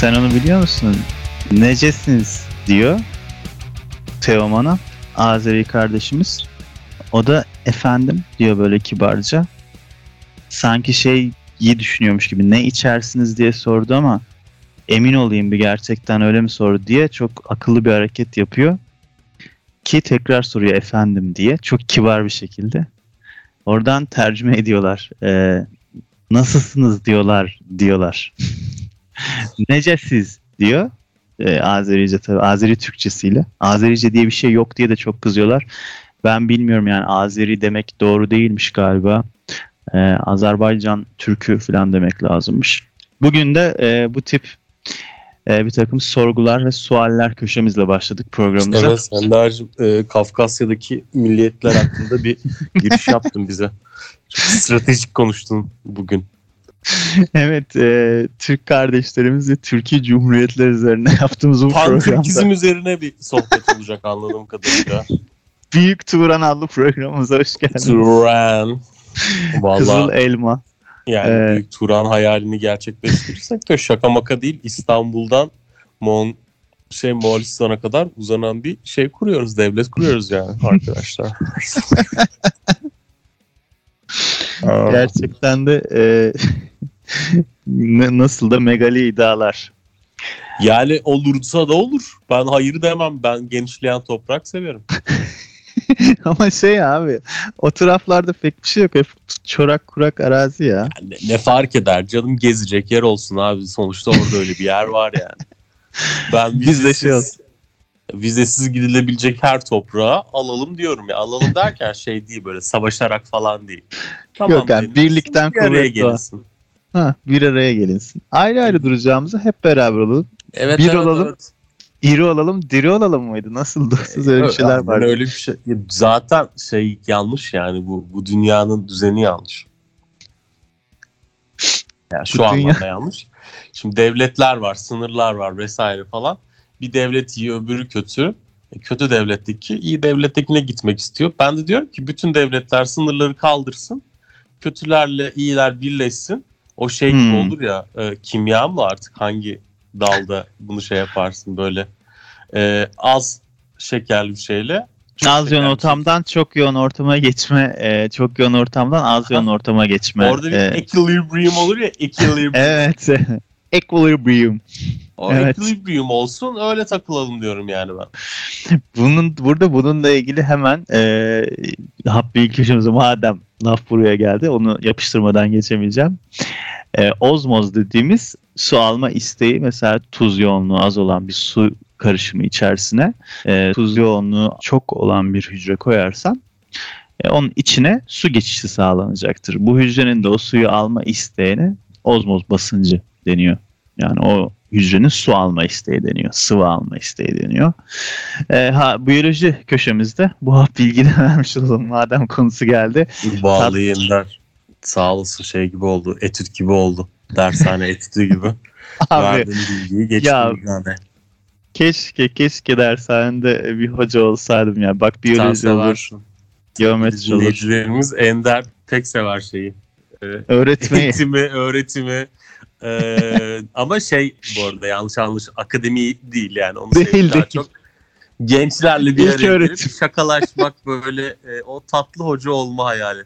Sen onu biliyor musun? Necesiniz diyor Teoman'a Azeri kardeşimiz. O da efendim diyor böyle kibarca. Sanki şey iyi düşünüyormuş gibi ne içersiniz diye sordu ama emin olayım bir gerçekten öyle mi sordu diye çok akıllı bir hareket yapıyor. Ki tekrar soruyor efendim diye çok kibar bir şekilde. Oradan tercüme ediyorlar. Ee, nasılsınız diyorlar diyorlar. Necesiz diyor. Ee, Azerice tabii Azeri Türkçesiyle. Azerice diye bir şey yok diye de çok kızıyorlar. Ben bilmiyorum yani Azeri demek doğru değilmiş galiba. Ee, Azerbaycan Türkü falan demek lazımmış. Bugün de e, bu tip e, bir takım sorgular ve sualler köşemizle başladık programımıza. Evet Sender'cim e, Kafkasya'daki milliyetler hakkında bir giriş yaptın bize. Çok stratejik konuştun bugün. evet, e, Türk kardeşlerimiz ve Türkiye Cumhuriyetler üzerine yaptığımız bu programda. Pan-Türkizm üzerine bir sohbet olacak anladığım kadarıyla. Büyük Turan adlı programımıza hoş geldiniz. Turan. Kızıl Vallahi Elma. yani Ee, Büyük Turan hayalini gerçekleştirirsek de şaka maka değil İstanbul'dan Mon şey Moğolistan'a kadar uzanan bir şey kuruyoruz. Devlet kuruyoruz yani arkadaşlar. Gerçekten de e, nasıl da megali iddialar. Yani olursa da olur. Ben hayır demem. Ben genişleyen toprak severim. Ama şey abi o taraflarda pek bir şey yok. Hep çorak kurak arazi ya. Yani ne, ne fark eder canım gezecek yer olsun abi. Sonuçta orada öyle bir yer var yani. Ben şey vizesiz, vizesiz gidilebilecek her toprağı alalım diyorum ya. Alalım derken şey değil böyle savaşarak falan değil. Yok yani birlikten için Ha, bir araya gelinsin. Ayrı ayrı duracağımızı hep beraber olalım. Evet, Bir evet, olalım, evet. İri olalım, diri olalım mıydı? Nasıldı? Siz öyle bir şeyler var. Öyle bir şey. Zaten şey yanlış yani bu bu dünyanın düzeni yanlış. Yani şu Bu dünya- anlamda yanlış. Şimdi devletler var, sınırlar var vesaire falan. Bir devlet iyi, öbürü kötü. E, Kötü devletteki iyi devlettekine gitmek istiyor. Ben de diyorum ki bütün devletler sınırları kaldırsın. Kötülerle iyiler birleşsin. O şey gibi Hmm. olur ya e, kimya mı artık hangi dalda bunu şey yaparsın böyle e, az şekerli bir şeyle Az yoğun şey. ortamdan çok yoğun ortama geçme, e, çok yoğun ortamdan az yoğun ortama geçme. Orada bir e, equilibrium olur ya equilibrium. evet. Equilibrium. O evet. equilibrium olsun öyle takılalım diyorum yani ben. Bunun burada bununla ilgili hemen e, hap bilgi madem laf buraya geldi onu yapıştırmadan geçemeyeceğim. E, ozmoz dediğimiz su alma isteği mesela tuz yoğunluğu az olan bir su karışımı içerisine e, tuz yoğunluğu çok olan bir hücre koyarsan e, onun içine su geçişi sağlanacaktır. Bu hücrenin de o suyu alma isteğine ozmoz basıncı deniyor. Yani o hücrenin su alma isteği deniyor. Sıvı alma isteği deniyor. E, ha, biyoloji köşemizde bu hap bilgini vermiş olalım madem konusu geldi. Bağlı yeniler. Sağ olasın şey gibi oldu. Etüt gibi oldu. Dershane etütü gibi. Abi Verdiğin bilgiyi geçtim Ya, yani. keşke keşke dershanede bir hoca olsaydım ya. Bak Sen biyoloji olur, seversin. geometri olur. Dinleyicilerimiz Ender pek sever şeyi. Ee, Öğretmeyi. eğitimi, öğretimi. Ee, ama şey bu arada yanlış anlaş akademi değil yani. Onu Değil, değil. çok gençlerle bir araya gelip şakalaşmak böyle e, o tatlı hoca olma hayali.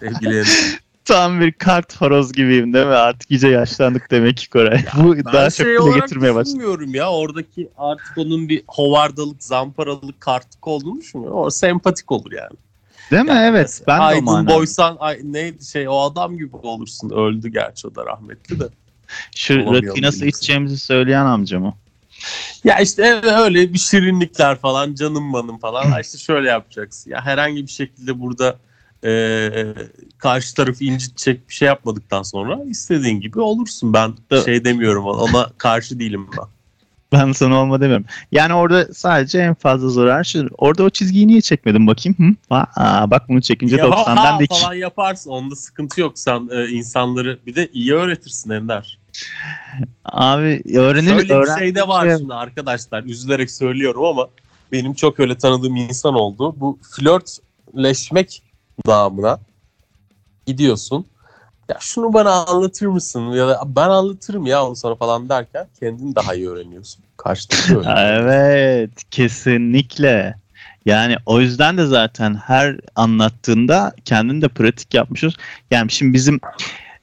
Sevgili Ender. Tam bir kart horoz gibiyim değil mi? Artık iyice yaşlandık demek ki Koray. Bu Ben daha çok şey dile olarak getirmeye başladı. düşünmüyorum ya. Oradaki artık onun bir hovardalık, zamparalık, kartlık olduğunu düşünmüyorum. O sempatik olur yani. Değil mi? Yani Evet. Ben de o Aydın. Boysan ay, neydi şey o adam gibi olursun. Öldü gerçi o da rahmetli de. Şu rakıyı nasıl içeceğimizi söyleyen amca mı? Ya işte öyle bir şirinlikler falan canım manım falan. İşte şöyle yapacaksın. Ya herhangi bir şekilde burada e, karşı tarafı incitecek bir şey yapmadıktan sonra istediğin gibi olursun. Ben şey demiyorum ona karşı değilim ben. Ben sana olma demiyorum. Yani orada sadece en fazla zarar şu. Orada o çizgiyi niye çekmedin bakayım? Hı? Aa, bak bunu çekince Ya, 90'dan ha, da iki. falan yaparsın. Onda sıkıntı yok. Sen e, insanları bir de iyi öğretirsin Ender. Abi öğrenir Şöyle bir öğren- şey de var şimdi arkadaşlar. Üzülerek söylüyorum ama benim çok öyle tanıdığım insan oldu. Bu flörtleşmek damına gidiyorsun. Ya şunu bana anlatır mısın ya da ben anlatırım ya onu sana falan derken kendini daha iyi öğreniyorsun. Karşıdaki. Evet, kesinlikle. Yani o yüzden de zaten her anlattığında kendin de pratik yapmışız. Yani şimdi bizim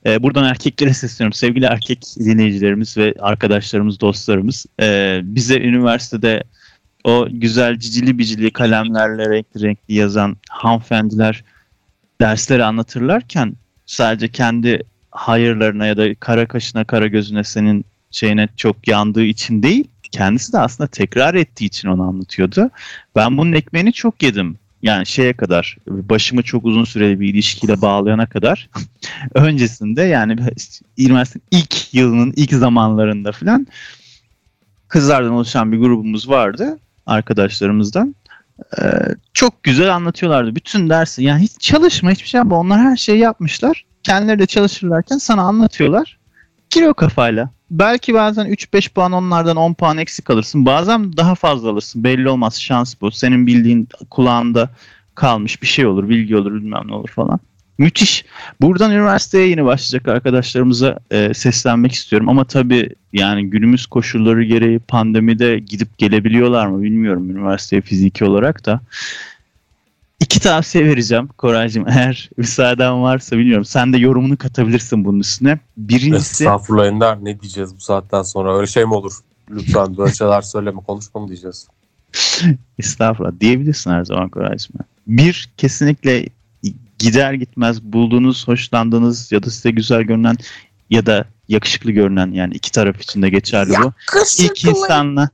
e, buradan erkeklere sesleniyorum. Sevgili erkek dinleyicilerimiz ve arkadaşlarımız, dostlarımız. e, bize üniversitede o güzel cicili bicili kalemlerle renkli renkli yazan hanımefendiler dersleri anlatırlarken sadece kendi hayırlarına ya da kara kaşına kara gözüne senin şeyine çok yandığı için değil kendisi de aslında tekrar ettiği için onu anlatıyordu. Ben bunun ekmeğini çok yedim. Yani şeye kadar başımı çok uzun süreli bir ilişkiyle bağlayana kadar öncesinde yani üniversitenin ilk yılının ilk zamanlarında falan kızlardan oluşan bir grubumuz vardı arkadaşlarımızdan. Ee, çok güzel anlatıyorlardı bütün dersi. Yani hiç çalışma hiçbir şey yapma. Onlar her şeyi yapmışlar. Kendileri de çalışırlarken sana anlatıyorlar. Gir o kafayla. Belki bazen 3-5 puan onlardan 10 puan eksik alırsın. Bazen daha fazla alırsın. Belli olmaz. Şans bu. Senin bildiğin kulağında kalmış bir şey olur. Bilgi olur bilmem ne olur falan. Müthiş. Buradan üniversiteye yeni başlayacak arkadaşlarımıza e, seslenmek istiyorum. Ama tabii yani günümüz koşulları gereği pandemide gidip gelebiliyorlar mı bilmiyorum üniversiteye fiziki olarak da. İki tavsiye vereceğim Koraycığım eğer müsaaden varsa bilmiyorum. Sen de yorumunu katabilirsin bunun üstüne. Birincisi... Estağfurullah Ender ne diyeceğiz bu saatten sonra öyle şey mi olur? Lütfen böyle şeyler söyleme konuşma mı diyeceğiz? Estağfurullah diyebilirsin her zaman Koraycığım. Bir kesinlikle gider gitmez bulduğunuz, hoşlandığınız ya da size güzel görünen ya da yakışıklı görünen yani iki taraf için de geçerli bu. İlk insanla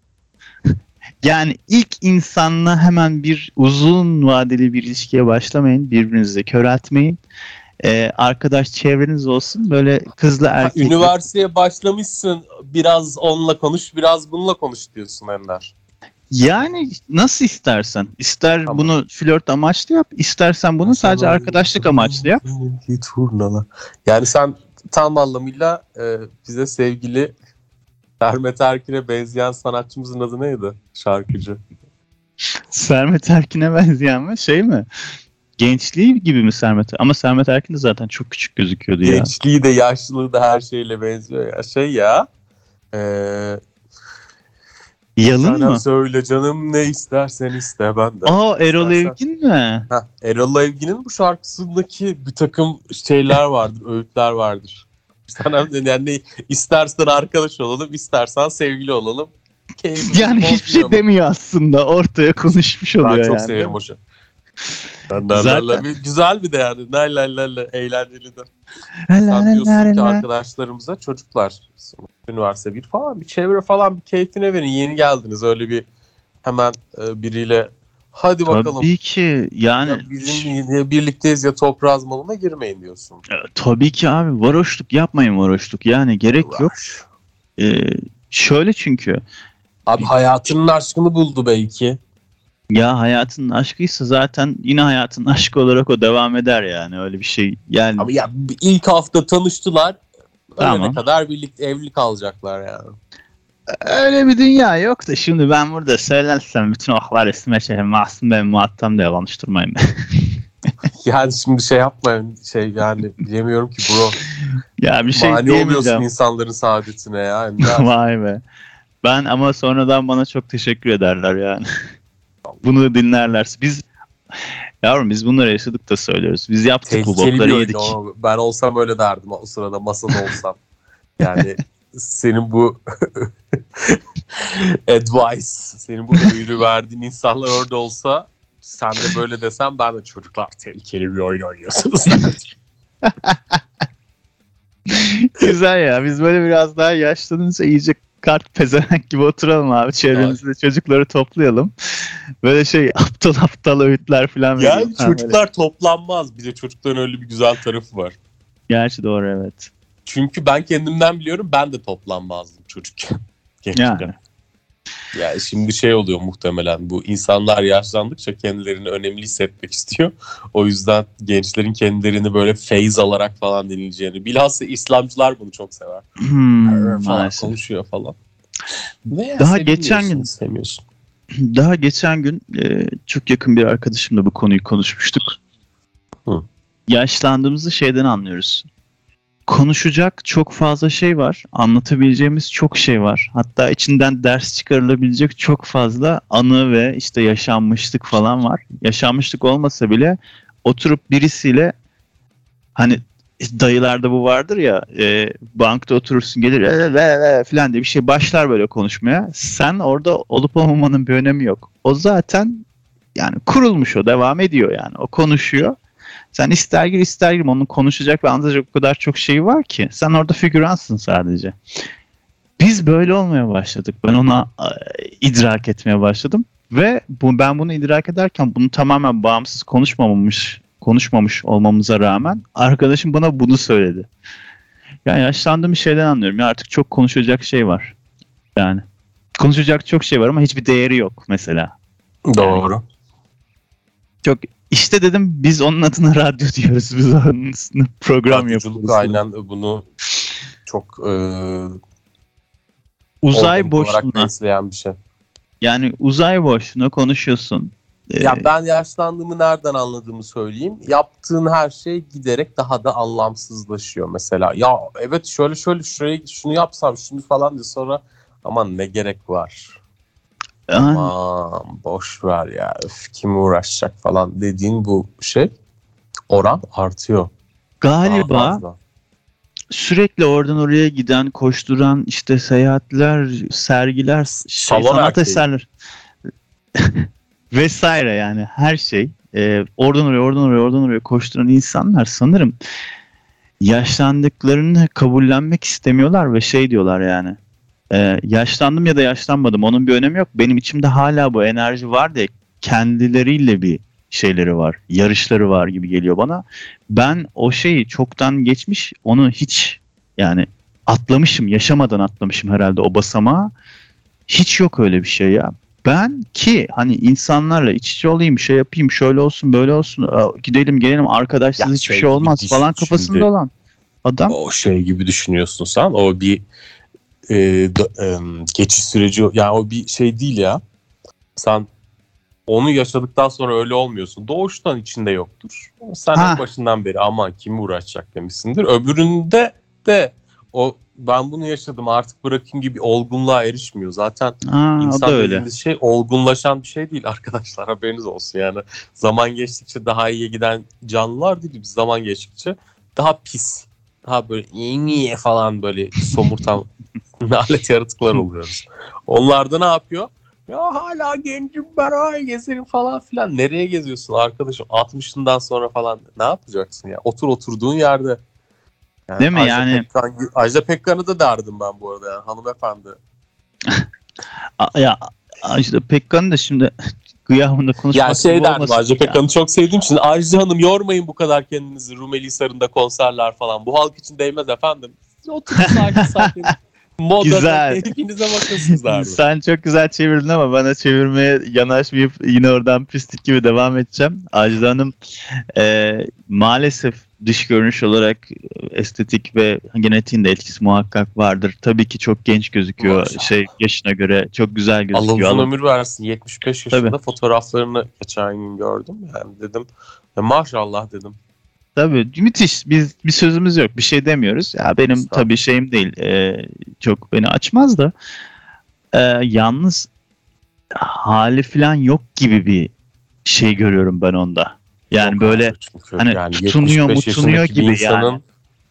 yani ilk insanla hemen bir uzun vadeli bir ilişkiye başlamayın. Birbirinizi köreltmeyin. Ee, arkadaş çevreniz olsun. Böyle kızla erkek. Üniversiteye başlamışsın. Biraz onunla konuş, biraz bununla konuş diyorsun Ender. Yani nasıl istersen. İster tamam. bunu flört amaçlı yap, istersen bunu sadece arkadaşlık amaçlı yap. Turnala. Yani sen tam anlamıyla e, bize sevgili Sermet Erkin'e benzeyen sanatçımızın adı neydi? Şarkıcı. Sermet Erkin'e benzeyen mi? Şey mi? Gençliği gibi mi Sermet? Ama Sermet Erkin de zaten çok küçük gözüküyordu ya. Gençliği de yaşlılığı da her şeyle benziyor ya. Şey ya. Eee Yalın Sana mı? söyle canım ne istersen iste ben de. Aa Erol Evgin mi? Heh, Erol Evgin'in bu şarkısındaki bir takım şeyler vardır, öğütler vardır. Sana yani istersen arkadaş olalım, istersen sevgili olalım. Keyifli yani hiçbir şey demiyor aslında. Ortaya konuşmuş oluyor ben çok yani. severim o şey. Zaten. Bir, güzel bir de yani. La la la la eğlenceli de. Sen diyorsun ki arkadaşlarımıza çocuklar üniversite bir falan bir çevre falan bir keyfine verin. Yeni geldiniz öyle bir hemen e, biriyle hadi bakalım. Tabii ki yani. Ya bizim birlikteyiz ya toprağız malına girmeyin diyorsun. E, tabii ki abi varoşluk yapmayın varoşluk yani gerek Uğraş. yok. Ee, şöyle çünkü. Abi hayatının aşkını buldu belki. Ya hayatın aşkıysa zaten yine hayatın aşkı olarak o devam eder yani öyle bir şey. Yani Ama ya ilk hafta tanıştılar. Tamam. Ölene kadar birlikte evli kalacaklar yani. Öyle bir dünya yok da şimdi ben burada söylersem bütün oklar üstüme şey masum ben muhattam da yalanıştırmayın. yani şimdi şey yapmayın şey yani bilemiyorum ki bro. Ya bir şey Mani oluyorsun insanların saadetine ya. Vay be. Ben ama sonradan bana çok teşekkür ederler yani. Bunu dinlerlerse. Biz Yavrum biz bunları yaşadık da söylüyoruz. Biz yaptık Tehlikeli bu bokları yedik. O. Ben olsam öyle derdim o sırada masada olsam. Yani senin bu advice, senin bu öğüdü verdiğin insanlar orada olsa sen de böyle desem ben de çocuklar tehlikeli bir oyun oynuyorsunuz. Güzel ya. Biz böyle biraz daha yaşlanınca iyice kart pezevenk gibi oturalım abi. Çevremizde evet. çocukları toplayalım. Böyle şey aptal aptal öğütler falan Yani vereyim. çocuklar böyle. toplanmaz. Bir de çocukların öyle bir güzel tarafı var. Gerçi doğru evet. Çünkü ben kendimden biliyorum ben de toplanmazdım çocukken. Yani. Yani şimdi şey oluyor muhtemelen bu insanlar yaşlandıkça kendilerini önemli hissetmek istiyor. O yüzden gençlerin kendilerini böyle feyz alarak falan denileceğini. Bilhassa İslamcılar bunu çok sever. Hmm, falan konuşuyor falan. Veya Daha geçen gün istemiyorsun. Daha geçen gün e, çok yakın bir arkadaşımla bu konuyu konuşmuştuk. Hı. Yaşlandığımızı şeyden anlıyoruz. Konuşacak çok fazla şey var. Anlatabileceğimiz çok şey var. Hatta içinden ders çıkarılabilecek çok fazla anı ve işte yaşanmışlık falan var. Yaşanmışlık olmasa bile oturup birisiyle hani dayılarda bu vardır ya e, bankta oturursun gelir e, ve, ve, falan diye bir şey başlar böyle konuşmaya. Sen orada olup olmamanın bir önemi yok. O zaten yani kurulmuş o devam ediyor yani o konuşuyor. Sen ister gir ister girme onun konuşacak ve anlatacak o kadar çok şeyi var ki sen orada figüransın sadece. Biz böyle olmaya başladık. Ben ona e, idrak etmeye başladım ve bu, ben bunu idrak ederken bunu tamamen bağımsız konuşmamamış konuşmamış olmamıza rağmen arkadaşım bana bunu söyledi. Yani yaşlandığım bir şeyden anlıyorum. Ya artık çok konuşacak şey var. Yani konuşacak çok şey var ama hiçbir değeri yok mesela. Doğru. Yani, çok işte dedim biz onun adına radyo diyoruz. Biz onun program yapıyoruz. Aynen bunu çok e, uzay boşluğuna besleyen bir şey. Yani uzay boşluğuna konuşuyorsun. Ya ben yaşlandığımı nereden anladığımı söyleyeyim. Yaptığın her şey giderek daha da anlamsızlaşıyor mesela. Ya evet şöyle şöyle şuraya şunu yapsam şunu falan diye sonra aman ne gerek var. Aman boş ver ya öf kim uğraşacak falan dediğin bu şey oran artıyor. Galiba sürekli oradan oraya giden, koşturan işte seyahatler, sergiler, şey, sanat eserler vesaire yani her şey e, oradan oraya oradan oraya oradan oraya koşturan insanlar sanırım yaşlandıklarını kabullenmek istemiyorlar ve şey diyorlar yani e, yaşlandım ya da yaşlanmadım onun bir önemi yok. Benim içimde hala bu enerji var diye kendileriyle bir şeyleri var yarışları var gibi geliyor bana. Ben o şeyi çoktan geçmiş onu hiç yani atlamışım yaşamadan atlamışım herhalde o basamağı hiç yok öyle bir şey ya. Ben ki hani insanlarla iç içe olayım şey yapayım şöyle olsun böyle olsun gidelim gelelim arkadaşsız ya hiçbir şey, şey olmaz falan kafasında olan adam. O şey gibi düşünüyorsun sen o bir e, da, e, geçiş süreci yani o bir şey değil ya sen onu yaşadıktan sonra öyle olmuyorsun. Doğuştan içinde yoktur. Sen ha. başından beri aman kim uğraşacak demişsindir. Öbüründe de o ben bunu yaşadım artık bırakayım gibi olgunluğa erişmiyor. Zaten Aa, insan dediğimiz şey olgunlaşan bir şey değil arkadaşlar haberiniz olsun yani. Zaman geçtikçe daha iyiye giden canlılar değil biz zaman geçtikçe daha pis daha böyle iyi falan böyle somurtan alet yaratıklar oluyoruz. Onlar da ne yapıyor? Ya hala gencim ben ay gezerim falan filan. Nereye geziyorsun arkadaşım? 60'ından sonra falan ne yapacaksın ya? Otur oturduğun yerde. Yani Değil mi Ajda yani? Pekkan, Ajda Pekkan'ı da derdim ben bu arada yani hanımefendi. ya Ajda Pekkan'ı da şimdi gıyahımda konuşmak Ya şey derdim Ajda Pekkan'ı çok sevdiğim için Ajda Hanım yormayın bu kadar kendinizi Rumeli Hisarı'nda konserler falan. Bu halk için değmez efendim. Oturun sakin sakin. Moda güzel. keyfinize bakın abi. Sen çok güzel çevirdin ama bana çevirmeye yanaşmayıp yine oradan pislik gibi devam edeceğim. Ajda Hanım e, maalesef dış görünüş olarak estetik ve genetiğin de etkisi muhakkak vardır. Tabii ki çok genç gözüküyor. Maşallah. Şey yaşına göre çok güzel gözüküyor. Allah uzun ömür versin. 75 yaşında Tabii. fotoğraflarını geçen gün gördüm. Yani dedim ya maşallah dedim. Tabii müthiş. Biz bir sözümüz yok. Bir şey demiyoruz. Ya benim tabii şeyim değil. E, çok beni açmaz da. E, yalnız hali falan yok gibi bir şey görüyorum ben onda. Yani Yok böyle hani yani tutunuyor mutunuyor gibi insanın, yani.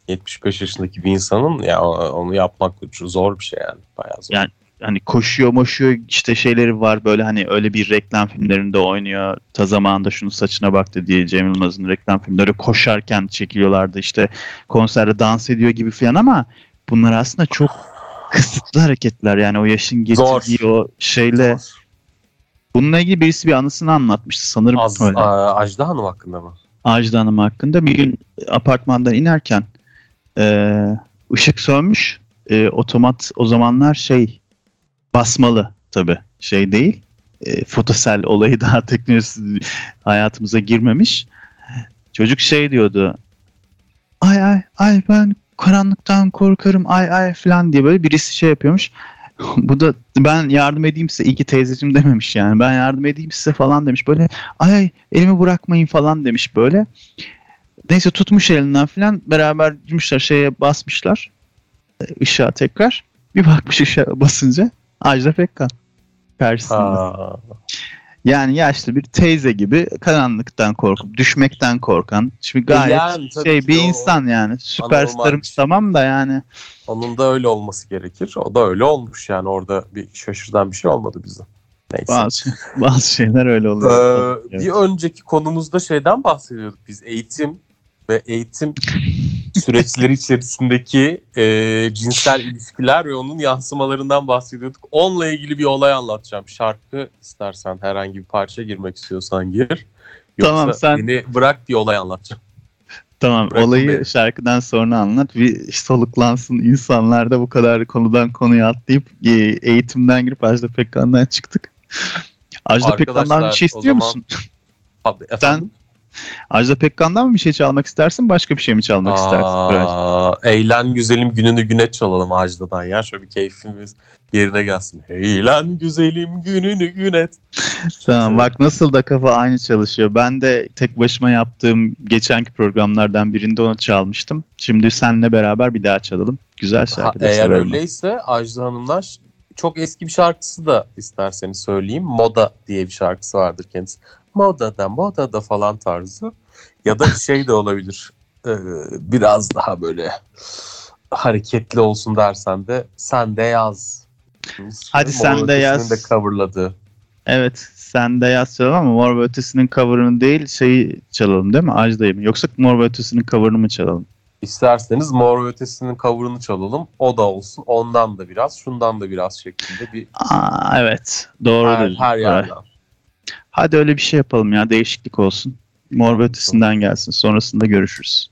75 yaşındaki bir insanın ya onu yapmak zor bir şey yani bayağı zor. Yani hani koşuyor moşuyor işte şeyleri var böyle hani öyle bir reklam filmlerinde oynuyor. Ta zamanında şunu saçına baktı diye Cem Yılmaz'ın reklam filmleri koşarken çekiliyorlardı işte konserde dans ediyor gibi falan ama bunlar aslında çok kısıtlı hareketler yani o yaşın getirdiği Zor. o şeyle Zor. Bununla ilgili birisi bir anısını anlatmıştı sanırım. Az, öyle. A, Ajda Hanım hakkında mı? Ajda Hanım hakkında bir gün apartmandan inerken e, ışık sönmüş. E, otomat o zamanlar şey basmalı tabi şey değil. E, fotosel olayı daha teknolojisi hayatımıza girmemiş. Çocuk şey diyordu. Ay ay ay ben karanlıktan korkarım ay ay falan diye böyle birisi şey yapıyormuş. Bu da ben yardım edeyim size. İyi ki teyzeciğim dememiş yani. Ben yardım edeyim size falan demiş. Böyle ay elimi bırakmayın falan demiş böyle. Neyse tutmuş elinden falan beraber gitmişler şeye basmışlar e, ışığa tekrar. Bir bakmış ışığa basınca Ajda Pekkan karşısında. Ha. Yani yaşlı bir teyze gibi karanlıktan korkup düşmekten korkan. Şimdi gayet Yani şey bir o insan yani süperstarımız tamam da yani. Onun da öyle olması gerekir. O da öyle olmuş yani orada bir şaşırtan bir şey olmadı bize. Neyse. Bazı, bazı şeyler öyle oluyor. Ee, Evet. Bir önceki konumuzda şeyden bahsediyorduk biz eğitim ve eğitim süreçleri içerisindeki e, cinsel ilişkiler ve onun yansımalarından bahsediyorduk. Onunla ilgili bir olay anlatacağım. Şarkı istersen herhangi bir parça girmek istiyorsan gir. Yoksa Tamam, sen- beni bırak bir olay anlatacağım. Tamam Bırakın olayı beni. şarkıdan sonra anlat. Bir soluklansın insanlar da bu kadar konudan konuya atlayıp e, eğitimden girip Ajda Pekkan'dan çıktık. Ajda Pekkan'dan bir şey istiyor zaman- musun? Abi, efendim? Ajda Pekkan'dan mı bir şey çalmak istersin başka bir şey mi çalmak istersin? Biraz? Aa, eğlen güzelim gününü güne çalalım Ajda'dan ya. Şöyle bir keyfimiz yerine gelsin. Eğlen güzelim gününü güne. Tamam bak nasıl da kafa aynı çalışıyor. Ben de tek başıma yaptığım geçenki programlardan birinde onu çalmıştım. Şimdi seninle beraber bir daha çalalım. Güzel Ha, şarkı da eğer öyleyse Ajda Hanım'dan çok eski bir şarkısı da isterseniz söyleyeyim. Moda diye bir şarkısı vardır kendisi. Modada modada falan tarzı. Ya da şey de olabilir. Ee, biraz daha böyle hareketli olsun dersen de sen de yaz. Hadi Sen de Yaz. De coverladı. Evet sen de yaz çalalım ama Mor ve Ötesi'nin cover'ını değil şeyi çalalım değil mi? Ajda'yı? Yoksa Mor ve Ötesi'nin cover'ını mı çalalım? İsterseniz Mor ve Ötesi'nin cover'ını çalalım. O da olsun. Ondan da biraz, şundan da biraz şeklinde bir Aa, evet doğru her, her yerden. Hadi öyle bir şey yapalım ya değişiklik olsun. Mor Ötesi'nden gelsin sonrasında görüşürüz.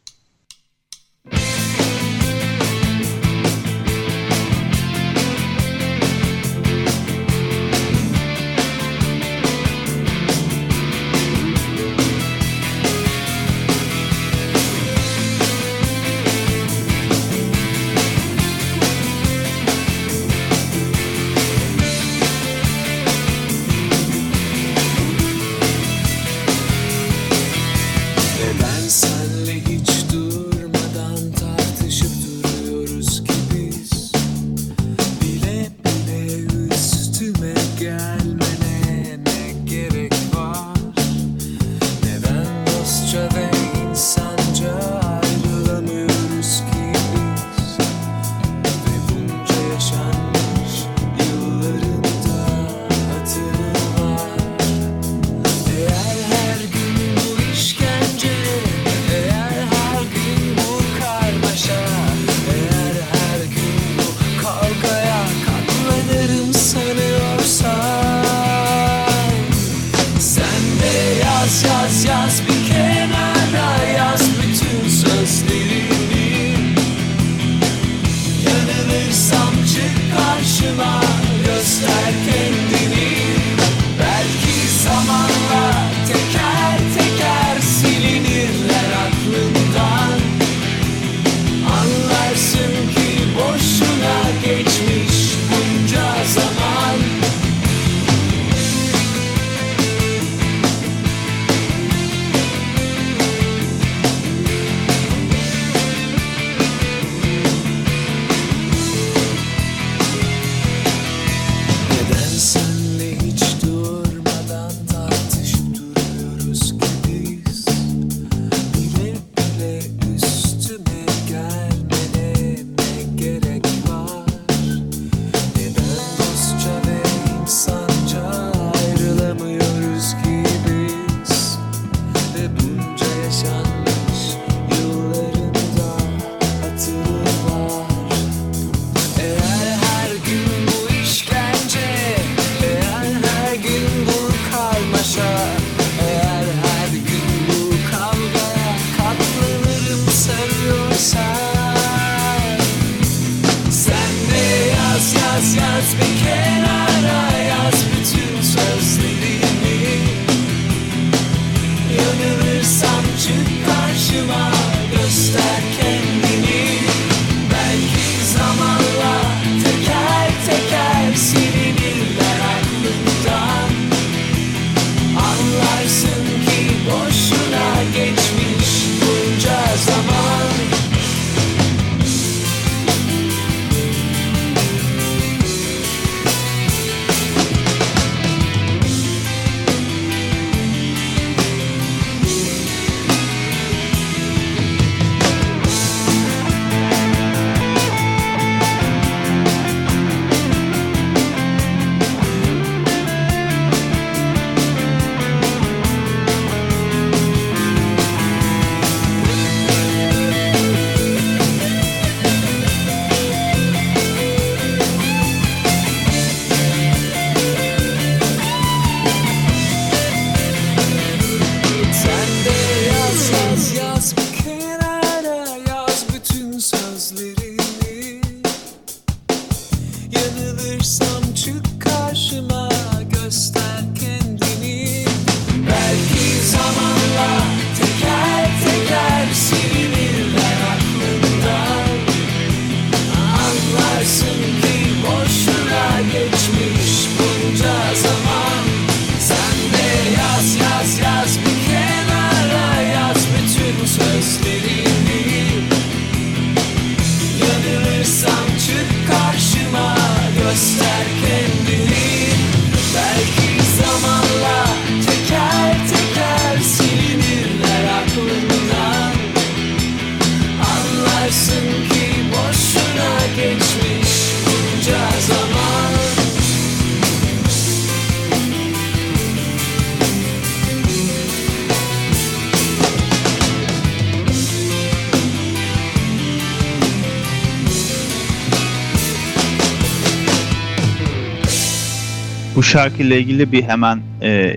Şarkıyla ilgili bir hemen e,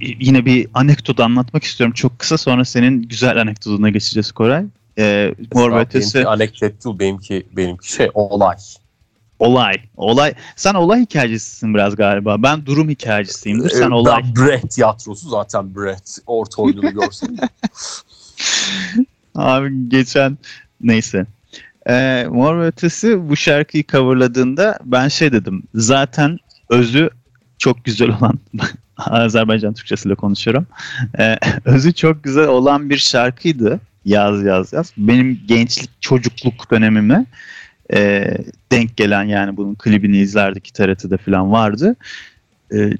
yine bir anekdot anlatmak istiyorum. Çok kısa sonra senin güzel anekdotuna geçeceğiz Koray. E, Mor ve Ötesi Benimki anekdot değil, benimki, benimki şey olay. olay. Olay. Sen olay hikayecisisin biraz galiba. Ben durum hikayecisiyimdir. Sen Ee, olay. Ben Brett tiyatrosu zaten Brett. Orta oyununu görsün. Abi geçen neyse. Ee, Mor ve Ötesi bu şarkıyı coverladığında ben şey dedim. Zaten özü çok güzel olan Azerbaycan Türkçesiyle konuşuyorum. Ee, özü çok güzel olan bir şarkıydı. Yaz yaz yaz. Benim gençlik çocukluk dönemime e, denk gelen yani bunun klibini izlerdik TRT'de falan vardı. E,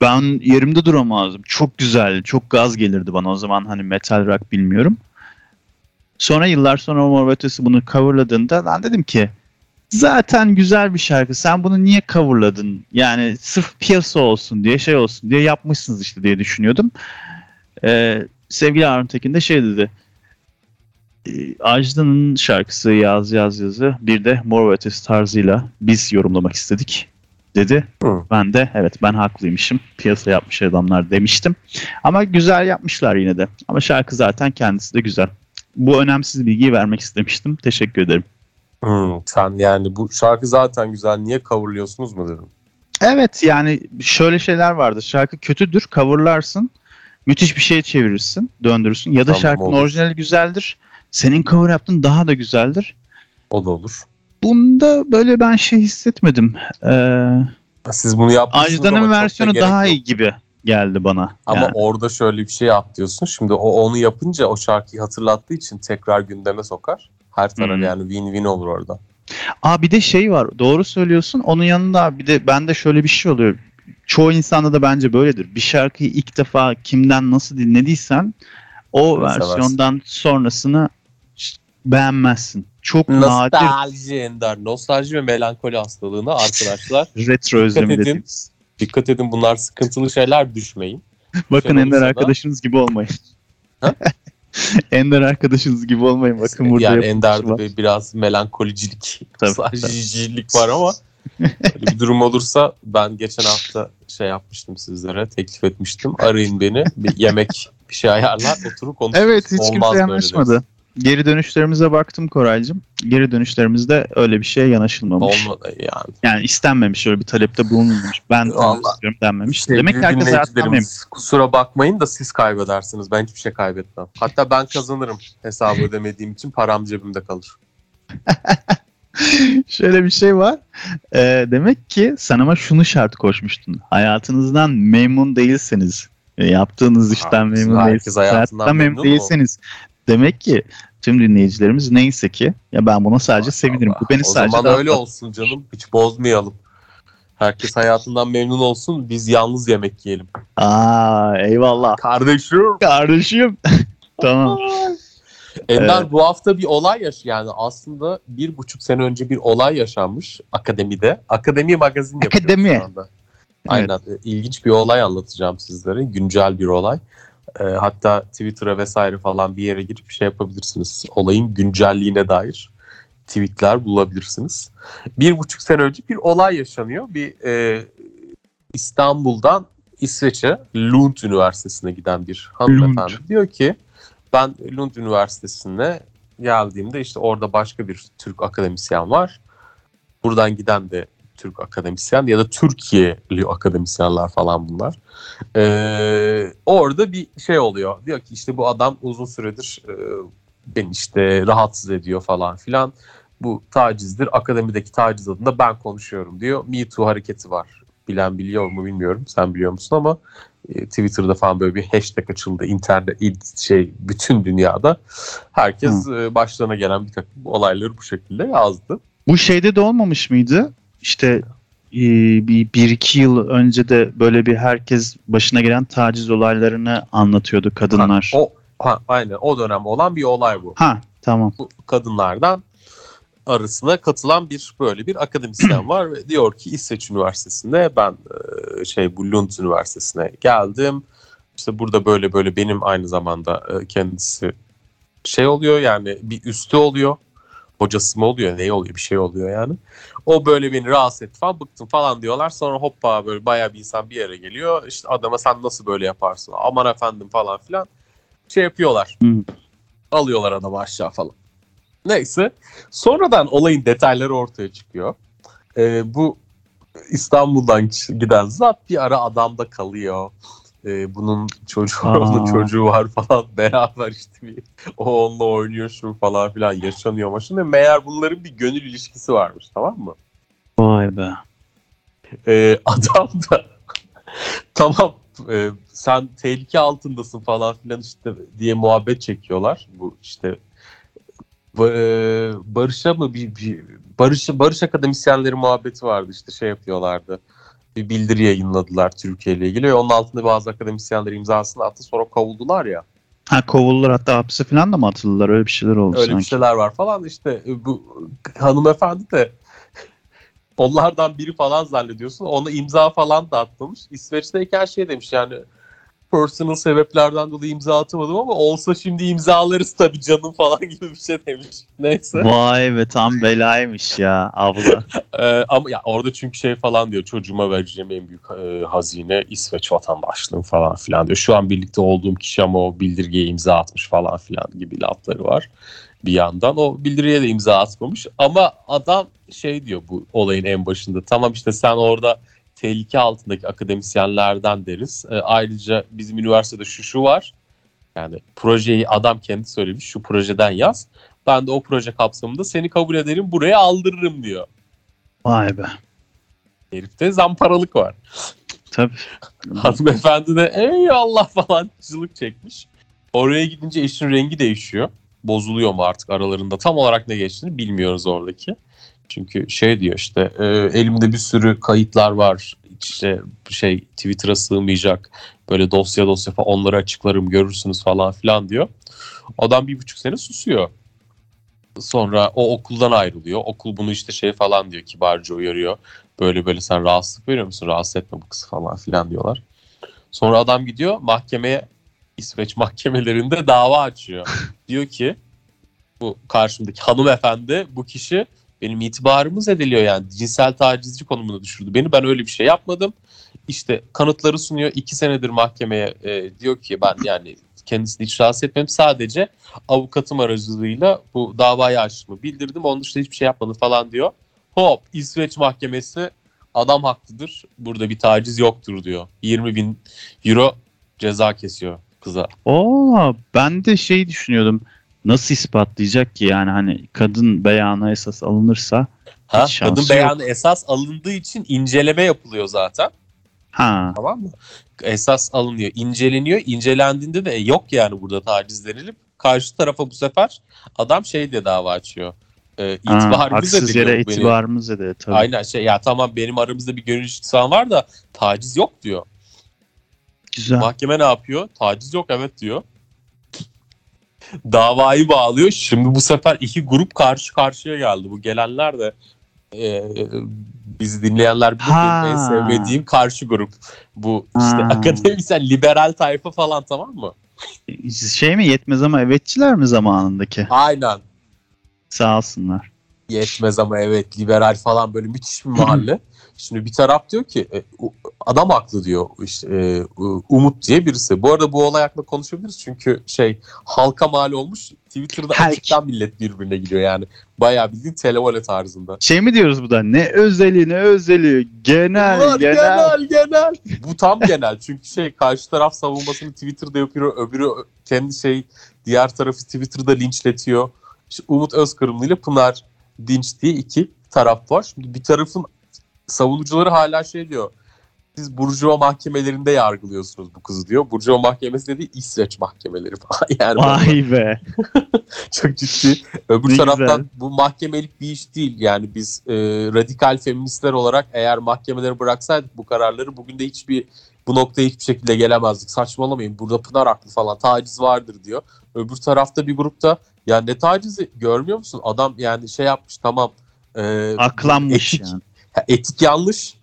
ben yerimde duramazdım. Çok güzel, çok gaz gelirdi bana o zaman hani metal rock bilmiyorum. Sonra yıllar sonra Mor bunu coverladığında ben dedim ki zaten güzel bir şarkı. Sen bunu niye coverladın? Yani sırf piyasa olsun diye şey olsun diye yapmışsınız işte diye düşünüyordum. Ee, sevgili Harun Tekin de şey dedi. E, Ajda'nın şarkısı Yaz Yaz Yazı bir de Mor ve Ötesi tarzıyla biz yorumlamak istedik dedi. Hı. Ben de evet ben haklıymışım. Piyasa yapmış adamlar demiştim. Ama güzel yapmışlar yine de. Ama şarkı zaten kendisi de güzel. Bu önemsiz bilgiyi vermek istemiştim. Teşekkür ederim. Hmm, sen yani bu şarkı zaten güzel niye coverlıyorsunuz mu dedim. Evet yani şöyle şeyler vardır. Şarkı kötüdür, coverlarsın. Müthiş bir şey çevirirsin, döndürürsün. Ya da Tamam, şarkının olur. orijinali güzeldir. Senin cover yaptığın daha da güzeldir. O da olur. Bunda böyle ben şey hissetmedim. Ee, Siz bunu yapmışsınız Ajda'nın da versiyonu gerek daha yok. iyi gibi geldi bana. Ama Yani. orada şöyle bir şey yap diyorsun. Şimdi o onu yapınca o şarkıyı hatırlattığı için tekrar gündeme sokar. Her taraf Hmm. yani win-win olur orada. Aa bir de şey var. Doğru söylüyorsun. Onun yanında bir de bende şöyle bir şey oluyor. Çoğu insanda da bence böyledir. Bir şarkıyı ilk defa kimden nasıl dinlediysen o Onu versiyondan sonrasını beğenmezsin. Çok nadir Nostalji Ender. Nostalji ve melankoli hastalığına arkadaşlar retro özlemi edin. dediğimiz. dikkat edin bunlar sıkıntılı şeyler düşmeyin. Bakın Şey Ender arkadaşınız gibi olmayın. Ender arkadaşınız gibi olmayın. Bakın burada yani Ender'de bir- biraz melankolicilik, nostaljilik var ama öyle bir durum olursa ben geçen hafta şey yapmıştım sizlere, teklif etmiştim. Arayın beni, bir yemek bir şey ayarlar, oturup konuşuruz. Evet hiç Olmaz kimse yanaşmadı. Geri dönüşlerimize baktım Koraycığım. Geri dönüşlerimizde öyle bir şeye yanaşılmamış. Olmadı yani. Yani istenmemiş öyle bir talepte bulunmamış. Ben istiyorum denmemiş. Sevgili Demek ki herkes hayattan kusura bakmayın da siz kaybedersiniz. Ben hiçbir şey kaybetmem. Hatta ben kazanırım hesabı ödemediğim için param cebimde kalır. Şöyle bir şey var. Ee, demek ki sen ama şunu şart koşmuştun. Hayatınızdan memnun değilseniz, e, yaptığınız işten memnun değilseniz, hayatından memnun değilseniz demek ki tüm dinleyicilerimiz neyse ki ya ben buna sadece sevinirim. Bu beni o sadece zaman daha öyle olsun canım. Hiç bozmayalım. Herkes hayatından memnun olsun. Biz yalnız yemek yiyelim. Aa eyvallah. Kardeşim. Kardeşim. tamam. Ender Evet. bu hafta bir olay yaş yani aslında bir buçuk sene önce bir olay yaşanmış akademide. Akademi magazin yapıyoruz Akademi. şu anda. Aynen. E, İlginç bir olay anlatacağım sizlere. Güncel bir olay. E, hatta Twitter'a vesaire falan bir yere girip şey yapabilirsiniz. Olayın güncelliğine dair tweetler bulabilirsiniz. Bir buçuk sene önce bir olay yaşanıyor. Bir e, İstanbul'dan İsveç'e Lund Üniversitesi'ne giden bir hanımefendi diyor ki ben Lund Üniversitesi'ne geldiğimde işte orada başka bir Türk akademisyen var. Buradan giden de Türk akademisyen ya da Türkiye'li akademisyenler falan bunlar. Ee, orada bir şey oluyor. Diyor ki işte bu adam uzun süredir e, beni işte rahatsız ediyor falan filan. Bu tacizdir. Akademideki taciz adında ben konuşuyorum diyor. Me Too hareketi var. Bilen biliyor mu bilmiyorum. Sen biliyor musun ama e, Twitter'da falan böyle bir hashtag açıldı. İnternet şey bütün dünyada. Herkes e, başlarına gelen bir takım olayları bu şekilde yazdı. Bu şeyde de olmamış mıydı? İşte e, bir, bir iki yıl önce de böyle bir herkes başına gelen taciz olaylarını anlatıyordu kadınlar. O ha, aynen o dönem olan bir olay bu. Ha tamam. Bu kadınlardan arasına katılan bir böyle bir akademisyen var ve diyor ki İsveç Üniversitesi'nde ben e, şey bu Lund Üniversitesi'ne geldim. İşte burada böyle böyle benim aynı zamanda e, kendisi şey oluyor yani bir üstü oluyor. Hocası mı oluyor ne oluyor bir şey oluyor yani. O böyle beni rahatsız etti falan bıktım falan diyorlar. Sonra hoppa böyle bayağı bir insan bir yere geliyor. İşte adama sen nasıl böyle yaparsın aman efendim falan filan şey yapıyorlar. Hı. Alıyorlar adamı aşağı falan. Neyse sonradan olayın detayları ortaya çıkıyor. Ee, bu İstanbul'dan giden zat bir ara adamda kalıyor. Ee, bunun çocuğu, Aa. onun çocuğu var falan beraber işte bir o onunla oynuyor şu falan filan yaşanıyor maşın. Meğer bunların bir gönül ilişkisi varmış tamam mı? Vay be. Ee, adam da tamam e, sen tehlike altındasın falan filan işte diye muhabbet çekiyorlar. Bu işte e, Barış'a mı bir, bir Barış Barış akademisyenleri muhabbeti vardı işte şey yapıyorlardı. Bir bildiri yayınladılar Türkiye ile ilgili ve onun altında bazı akademisyenler imzasını attı sonra kovuldular ya. Ha kovuldular hatta hapse falan da mı atıldılar öyle bir şeyler oldu Öyle sanki. bir şeyler var falan işte e, bu hanımefendi de onlardan biri falan zannediyorsun. Ona imza falan da atmamış. İsveç'teyken şey demiş yani personal sebeplerden dolayı imza atamadım ama olsa şimdi imzalarız tabii canım falan gibi bir şey demiş. Neyse. Vay be tam belaymış ya abla. Ee, ama ya orada çünkü şey falan diyor çocuğuma vereceğim en büyük e, hazine İsveç vatandaşlığım falan filan diyor. Şu an birlikte olduğum kişi ama o bildirgeye imza atmış falan filan gibi lafları var bir yandan. O bildiriye de imza atmamış ama adam şey diyor bu olayın en başında. Tamam işte sen orada tehlike altındaki akademisyenlerden deriz. E, ayrıca bizim üniversitede şu şu var. Yani projeyi adam kendi söylemiş şu projeden yaz. Ben de o proje kapsamında seni kabul ederim buraya aldırırım diyor. Vay be. Herifte zamparalık var. Tabii. Hanımefendi de eyvallah falan cılık çekmiş. Oraya gidince işin rengi değişiyor. Bozuluyor mu artık aralarında tam olarak ne geçtiğini bilmiyoruz oradaki. Çünkü şey diyor işte e, elimde bir sürü kayıtlar var. İşte şey Twitter'a sığmayacak. Böyle dosya dosya falan onları açıklarım görürsünüz falan filan diyor. Adam bir buçuk sene susuyor. Sonra o okuldan ayrılıyor. Okul bunu işte şey falan diyor kibarca uyarıyor. Böyle böyle sen rahatsızlık veriyor musun? Rahatsız etme bu kızı falan filan diyorlar. Sonra adam gidiyor mahkemeye İsveç mahkemelerinde dava açıyor. diyor ki bu karşımdaki hanımefendi bu kişi benim itibarımı zedeliyor yani cinsel tacizci konumuna düşürdü beni. Ben öyle bir şey yapmadım. İşte kanıtları sunuyor. iki senedir mahkemeye e, diyor ki ben yani kendisini hiç rahatsız etmedim. Sadece avukatım aracılığıyla bu davayı açtığımı bildirdim. Onun dışında hiçbir şey yapmadım falan diyor. Hop İsveç mahkemesi adam haklıdır. Burada bir taciz yoktur diyor. 20 bin euro ceza kesiyor kıza. Oo, ben de şey düşünüyordum. Nasıl ispatlayacak ki yani hani kadın beyanı esas alınırsa Ha, kadın yok. beyanı esas alındığı için inceleme yapılıyor zaten. ha Tamam mı? Esas alınıyor, inceleniyor. İncelendiğinde de e, yok yani burada taciz denilip karşı tarafa bu sefer adam şey diye dava açıyor. E, ha, itibarımız haksız ediliyor yere itibarımız edildi tabii. Aynen şey ya tamam benim aramızda bir gönül ilişkisi var da taciz yok diyor. Güzel. Mahkeme ne yapıyor? Taciz yok evet diyor. Davayı bağlıyor. Şimdi bu sefer iki grup karşı karşıya geldi. Bu gelenler de e, bizi dinleyenler bilir en sevmediğim karşı grup. Bu işte Ha. akademisyen liberal tayfa falan tamam mı? Şey mi yetmez ama evetçiler mi zamanındaki? Aynen. Sağ olsunlar. Yetmez ama evet liberal falan böyle müthiş bir mahalle. Şimdi bir taraf diyor ki e, adam haklı diyor işte e, Umut diye birisi. Bu arada bu olay hakkında konuşabiliriz çünkü şey halka mal olmuş Twitter'da Halk. açıktan millet birbirine gidiyor yani. Bayağı bildiğin televole tarzında. Şey mi diyoruz bu da? Ne özeli ne özeli. Genel Ulan genel. genel genel. Bu tam genel çünkü şey karşı taraf savunmasını Twitter'da yapıyor öbürü kendi şey diğer tarafı Twitter'da linçletiyor. İşte Umut Özkırımlı ile Pınar Dinç diye iki taraf var. Şimdi bir tarafın savunucuları hala şey diyor. Siz Burjuva mahkemelerinde yargılıyorsunuz bu kızı diyor. Burjuva mahkemesi dediği İsveç mahkemeleri falan. Yani Vay be. çok ciddi. Öbür Ne taraftan güzel. bu mahkemelik bir iş değil. Yani biz e, radikal feministler olarak eğer mahkemeleri bıraksaydık bu kararları bugün de hiçbir bu noktaya hiçbir şekilde gelemezdik. Saçmalamayın burada Pınar haklı falan taciz vardır diyor. Öbür tarafta bir grupta ya ne tacizi görmüyor musun? Adam yani şey yapmış tamam. E, Aklanmış etik, yani. Etik yanlış.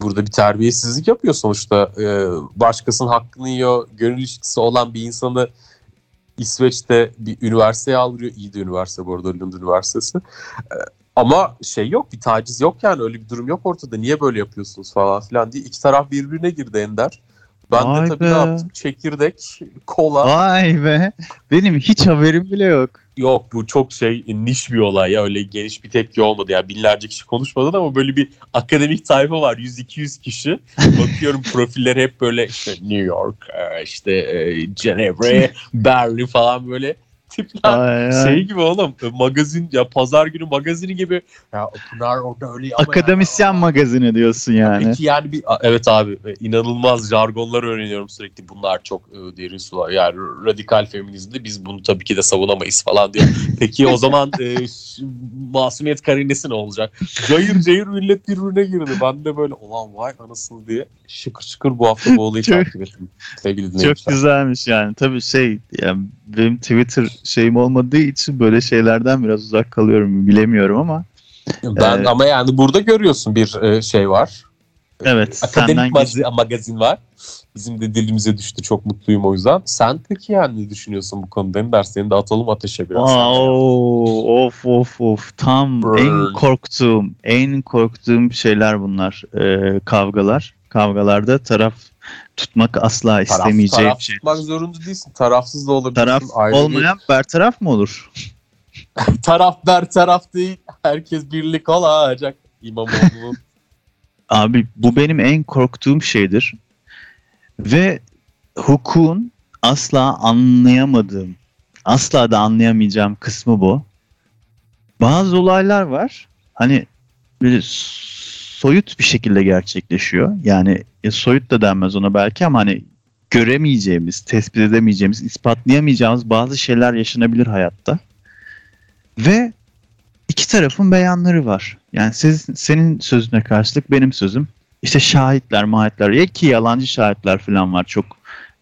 Burada bir terbiyesizlik yapıyor sonuçta. Ee, başkasının hakkını yiyor. Gönül ilişkisi olan bir insanı İsveç'te bir üniversiteye aldırıyor. İyi de üniversite bu arada Lund Üniversitesi. Ee, ama şey yok bir taciz yok yani öyle bir durum yok ortada. Niye böyle yapıyorsunuz falan filan diye. iki taraf birbirine girdi Ender. Ben Vay de tabii be. ne yaptım? Çekirdek, kola. Vay be. Benim hiç haberim bile yok. Yok bu çok şey niş bir olay ya öyle geniş bir tepki olmadı ya binlerce kişi konuşmadı ama böyle bir akademik tayfa var 100-200 kişi bakıyorum profilleri hep böyle işte New York e, işte e, Cenevre Berlin falan böyle tipler Ay, ay. şey gibi oğlum e, magazin ya pazar günü magazini gibi ya Pınar orada öyle ama Akademisyen ya. magazini diyorsun yani. Peki yani bir evet abi e, inanılmaz jargonlar öğreniyorum sürekli. Bunlar çok e, derin sular. Yani radikal feminizmde biz bunu tabii ki de savunamayız falan diyor. Peki o zaman e, masumiyet karinesi ne olacak? Cayır cayır millet birbirine girdi. Ben de böyle ulan vay anasını diye şıkır şıkır bu hafta bu olayı takip ettim. Sevgili Çok güzelmiş yani. Tabii şey yani benim Twitter şeyim olmadığı için böyle şeylerden biraz uzak kalıyorum bilemiyorum ama Ben Evet. ama yani burada görüyorsun bir e, şey var. evet Akademik senden geç- mazi- magazin var. Bizim de dilimize düştü. Çok mutluyum o yüzden. Sen peki yani ne düşünüyorsun bu konuda? Ne derslerini de atalım ateşe biraz. Aa, oo, of of of tam Burn. en korktuğum en korktuğum şeyler bunlar Ee, kavgalar kavgalarda taraf tutmak asla Taraf, istemeyeceğim taraf şey. tutmak zorunda değilsin. Tarafsız da olabilirsin. Taraf Ayrı bir- olmayan bertaraf mı olur? Taraf ber taraf değil. Herkes birlik olacak. İmamoğlu'nun. Abi bu benim en korktuğum şeydir. Ve hukukun asla anlayamadığım, asla da anlayamayacağım kısmı bu. Bazı olaylar var. Hani böyle soyut bir şekilde gerçekleşiyor. Yani e, soyut da denmez ona belki ama hani göremeyeceğimiz, tespit edemeyeceğimiz, ispatlayamayacağımız bazı şeyler yaşanabilir hayatta. Ve iki tarafın beyanları var. Yani siz, senin sözüne karşılık benim sözüm. İşte şahitler, mahitler, ya ki yalancı şahitler falan var. Çok